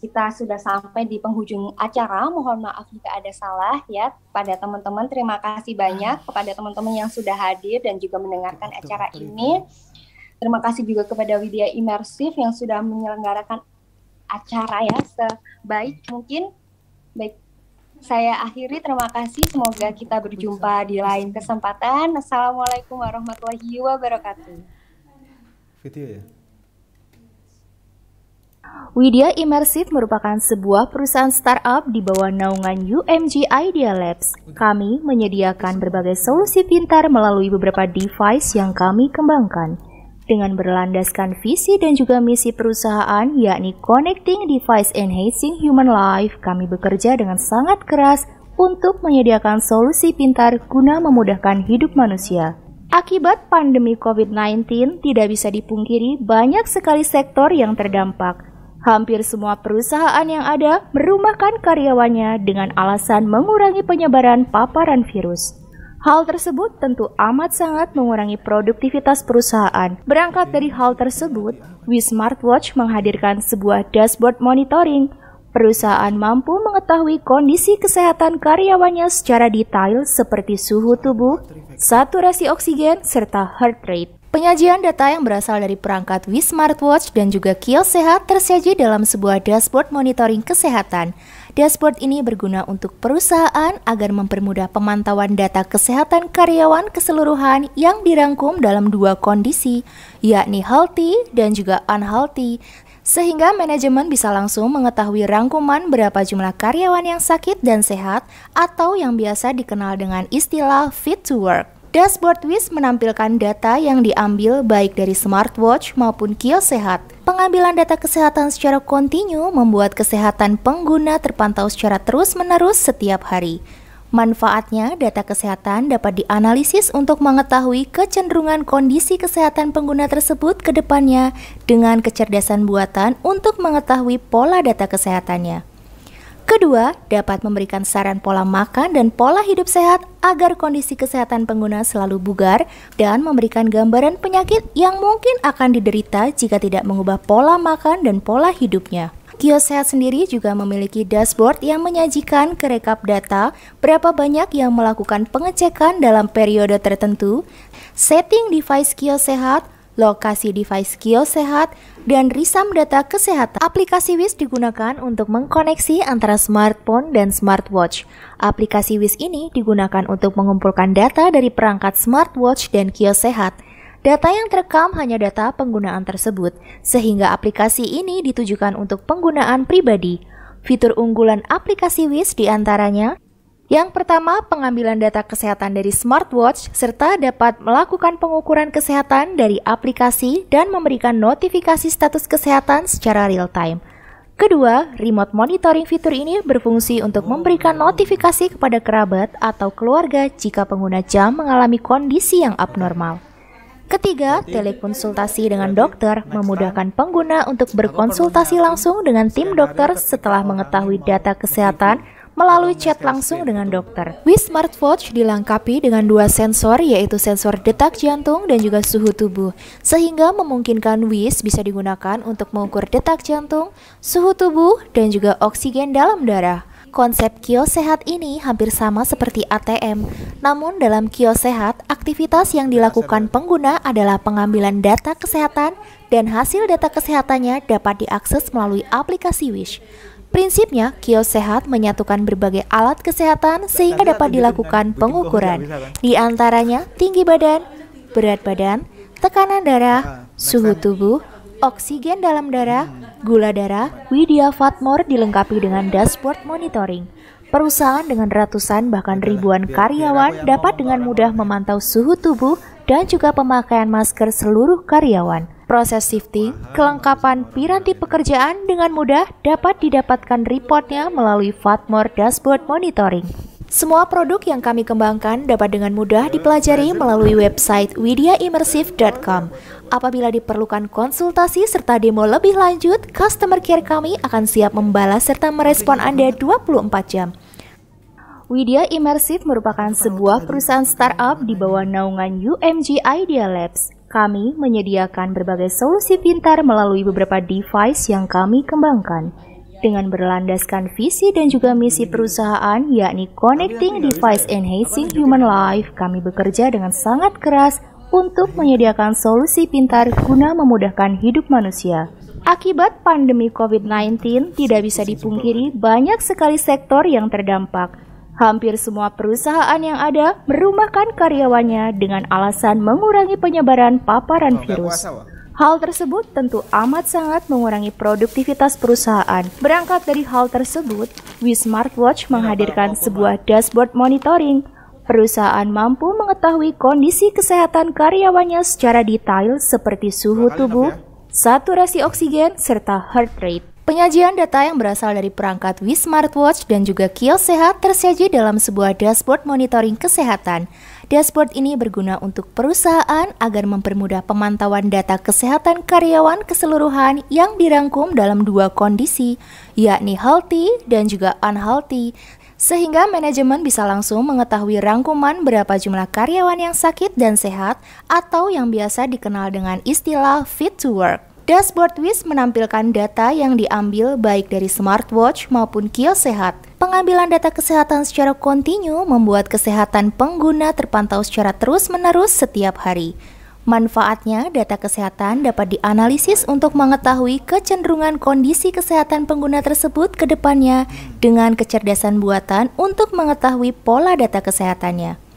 kita sudah sampai di penghujung acara. Mohon maaf jika ada salah ya pada teman-teman. Terima kasih banyak kepada teman-teman yang sudah hadir dan juga mendengarkan acara ini. Terima kasih juga kepada Widya Imersif yang sudah menyelenggarakan acara ya sebaik mungkin Baik, saya akhiri. Terima kasih. Semoga kita berjumpa di lain kesempatan. Assalamualaikum warahmatullahi wabarakatuh. Video ya? Widya Immersive merupakan sebuah perusahaan startup di bawah naungan UMG Idea Labs. Kami menyediakan berbagai solusi pintar melalui beberapa device yang kami kembangkan. Dengan berlandaskan visi dan juga misi perusahaan, yakni Connecting Device Enhancing Human Life, kami bekerja dengan sangat keras untuk menyediakan solusi pintar guna memudahkan hidup manusia. Akibat pandemi COVID-19, tidak bisa dipungkiri banyak sekali sektor yang terdampak. Hampir semua perusahaan yang ada merumahkan karyawannya dengan alasan mengurangi penyebaran paparan virus. Hal tersebut tentu amat sangat mengurangi produktivitas perusahaan. Berangkat dari hal tersebut, We Smartwatch menghadirkan sebuah dashboard monitoring. Perusahaan mampu mengetahui kondisi kesehatan karyawannya secara detail seperti suhu tubuh, saturasi oksigen, serta heart rate. Penyajian data yang berasal dari perangkat Wii Smartwatch dan juga kios sehat tersaji dalam sebuah dashboard monitoring kesehatan. Dashboard ini berguna untuk perusahaan agar mempermudah pemantauan data kesehatan karyawan keseluruhan yang dirangkum dalam dua kondisi, yakni healthy dan juga unhealthy, sehingga manajemen bisa langsung mengetahui rangkuman berapa jumlah karyawan yang sakit dan sehat atau yang biasa dikenal dengan istilah fit to work. Dashboard WIS menampilkan data yang diambil baik dari smartwatch maupun kios sehat. Pengambilan data kesehatan secara kontinu membuat kesehatan pengguna terpantau secara terus-menerus setiap hari. Manfaatnya, data kesehatan dapat dianalisis untuk mengetahui kecenderungan kondisi kesehatan pengguna tersebut ke depannya dengan kecerdasan buatan untuk mengetahui pola data kesehatannya. Kedua, dapat memberikan saran pola makan dan pola hidup sehat agar kondisi kesehatan pengguna selalu bugar dan memberikan gambaran penyakit yang mungkin akan diderita jika tidak mengubah pola makan dan pola hidupnya. Kios Sehat sendiri juga memiliki dashboard yang menyajikan kerekap data berapa banyak yang melakukan pengecekan dalam periode tertentu, setting device kios sehat, lokasi device kios sehat, dan risam data kesehatan. Aplikasi WIS digunakan untuk mengkoneksi antara smartphone dan smartwatch. Aplikasi WIS ini digunakan untuk mengumpulkan data dari perangkat smartwatch dan kios sehat. Data yang terekam hanya data penggunaan tersebut, sehingga aplikasi ini ditujukan untuk penggunaan pribadi. Fitur unggulan aplikasi WIS di antaranya yang pertama, pengambilan data kesehatan dari smartwatch serta dapat melakukan pengukuran kesehatan dari aplikasi dan memberikan notifikasi status kesehatan secara real time. Kedua, remote monitoring fitur ini berfungsi untuk memberikan notifikasi kepada kerabat atau keluarga jika pengguna jam mengalami kondisi yang abnormal. Ketiga, telekonsultasi dengan dokter memudahkan pengguna untuk berkonsultasi langsung dengan tim dokter setelah mengetahui data kesehatan melalui chat langsung dengan dokter. Wii Smartwatch dilengkapi dengan dua sensor yaitu sensor detak jantung dan juga suhu tubuh, sehingga memungkinkan Wis bisa digunakan untuk mengukur detak jantung, suhu tubuh, dan juga oksigen dalam darah. Konsep kios sehat ini hampir sama seperti ATM, namun dalam kios sehat, aktivitas yang dilakukan pengguna adalah pengambilan data kesehatan dan hasil data kesehatannya dapat diakses melalui aplikasi Wish. Prinsipnya, kios sehat menyatukan berbagai alat kesehatan sehingga dapat dilakukan pengukuran. Di antaranya tinggi badan, berat badan, tekanan darah, ah, suhu tubuh, oksigen dalam darah, gula darah, Widya Fatmore dilengkapi dengan dashboard monitoring. Perusahaan dengan ratusan bahkan ribuan karyawan dapat dengan mudah memantau suhu tubuh dan juga pemakaian masker seluruh karyawan. Proses shifting, kelengkapan piranti pekerjaan dengan mudah dapat didapatkan reportnya melalui Fatmore Dashboard Monitoring. Semua produk yang kami kembangkan dapat dengan mudah dipelajari melalui website widiaimmersive.com. Apabila diperlukan konsultasi serta demo lebih lanjut, customer care kami akan siap membalas serta merespon Anda 24 jam. Widya Immersive merupakan sebuah perusahaan startup di bawah naungan UMG Idea Labs. Kami menyediakan berbagai solusi pintar melalui beberapa device yang kami kembangkan. Dengan berlandaskan visi dan juga misi perusahaan, yakni Connecting Device Enhancing Human Life, kami bekerja dengan sangat keras untuk menyediakan solusi pintar guna memudahkan hidup manusia. Akibat pandemi COVID-19, tidak bisa dipungkiri banyak sekali sektor yang terdampak, Hampir semua perusahaan yang ada merumahkan karyawannya dengan alasan mengurangi penyebaran paparan virus. Hal tersebut tentu amat sangat mengurangi produktivitas perusahaan. Berangkat dari hal tersebut, We Smartwatch menghadirkan sebuah dashboard monitoring. Perusahaan mampu mengetahui kondisi kesehatan karyawannya secara detail seperti suhu tubuh, saturasi oksigen, serta heart rate. Penyajian data yang berasal dari perangkat We Smartwatch dan juga kios sehat tersaji dalam sebuah dashboard monitoring kesehatan. Dashboard ini berguna untuk perusahaan agar mempermudah pemantauan data kesehatan karyawan keseluruhan yang dirangkum dalam dua kondisi, yakni healthy dan juga unhealthy, sehingga manajemen bisa langsung mengetahui rangkuman berapa jumlah karyawan yang sakit dan sehat atau yang biasa dikenal dengan istilah fit to work. Dashboard WIS menampilkan data yang diambil baik dari smartwatch maupun kios sehat. Pengambilan data kesehatan secara kontinu membuat kesehatan pengguna terpantau secara terus-menerus setiap hari. Manfaatnya, data kesehatan dapat dianalisis untuk mengetahui kecenderungan kondisi kesehatan pengguna tersebut ke depannya dengan kecerdasan buatan untuk mengetahui pola data kesehatannya.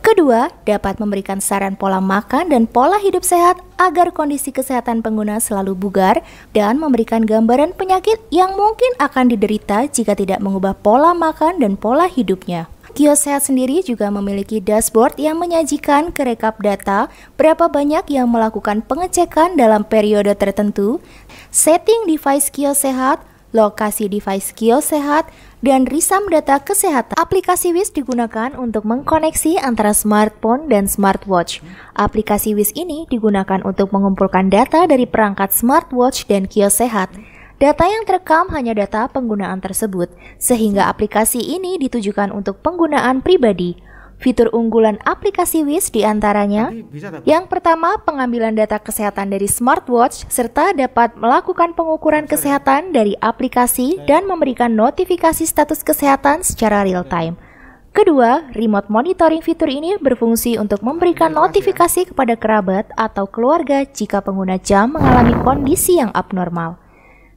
Kedua, dapat memberikan saran pola makan dan pola hidup sehat agar kondisi kesehatan pengguna selalu bugar dan memberikan gambaran penyakit yang mungkin akan diderita jika tidak mengubah pola makan dan pola hidupnya. Kios Sehat sendiri juga memiliki dashboard yang menyajikan kerekap data berapa banyak yang melakukan pengecekan dalam periode tertentu, setting device kios sehat, lokasi device kios sehat, dan risam data kesehatan. Aplikasi WIS digunakan untuk mengkoneksi antara smartphone dan smartwatch. Aplikasi WIS ini digunakan untuk mengumpulkan data dari perangkat smartwatch dan kios sehat. Data yang terekam hanya data penggunaan tersebut, sehingga aplikasi ini ditujukan untuk penggunaan pribadi. Fitur unggulan aplikasi WIS di antaranya Yang pertama, pengambilan data kesehatan dari smartwatch serta dapat melakukan pengukuran kesehatan dari aplikasi dan memberikan notifikasi status kesehatan secara real time. Kedua, remote monitoring fitur ini berfungsi untuk memberikan notifikasi kepada kerabat atau keluarga jika pengguna jam mengalami kondisi yang abnormal.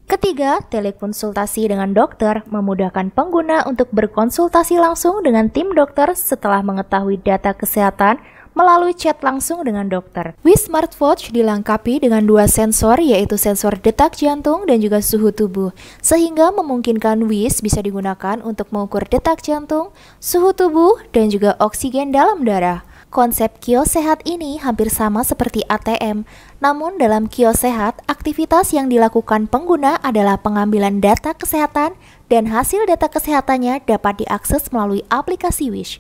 Ketiga, telekonsultasi dengan dokter memudahkan pengguna untuk berkonsultasi langsung dengan tim dokter setelah mengetahui data kesehatan melalui chat langsung dengan dokter. Wis Smartwatch dilengkapi dengan dua sensor yaitu sensor detak jantung dan juga suhu tubuh, sehingga memungkinkan Wis bisa digunakan untuk mengukur detak jantung, suhu tubuh, dan juga oksigen dalam darah. Konsep kios sehat ini hampir sama seperti ATM, namun dalam kios sehat, aktivitas yang dilakukan pengguna adalah pengambilan data kesehatan dan hasil data kesehatannya dapat diakses melalui aplikasi Wish.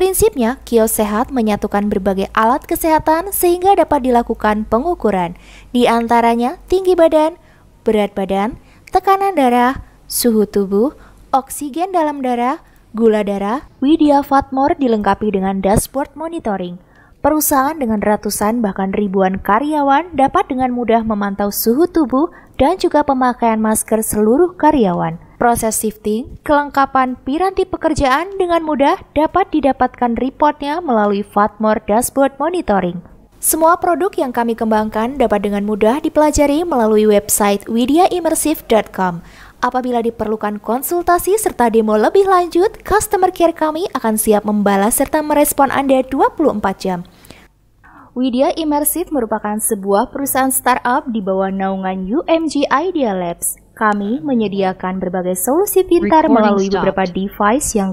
Prinsipnya, kios sehat menyatukan berbagai alat kesehatan sehingga dapat dilakukan pengukuran, di antaranya tinggi badan, berat badan, tekanan darah, suhu tubuh, oksigen dalam darah, Gula darah, Widya Fatmore dilengkapi dengan dashboard monitoring. Perusahaan dengan ratusan bahkan ribuan karyawan dapat dengan mudah memantau suhu tubuh dan juga pemakaian masker seluruh karyawan. Proses shifting, kelengkapan piranti pekerjaan dengan mudah dapat didapatkan reportnya melalui Fatmore Dashboard Monitoring. Semua produk yang kami kembangkan dapat dengan mudah dipelajari melalui website widyaimmersive.com. Apabila diperlukan konsultasi serta demo lebih lanjut, customer care kami akan siap membalas serta merespon Anda 24 jam. Widya Immersive merupakan sebuah perusahaan startup di bawah naungan UMG Idea Labs. Kami menyediakan berbagai solusi pintar melalui beberapa device yang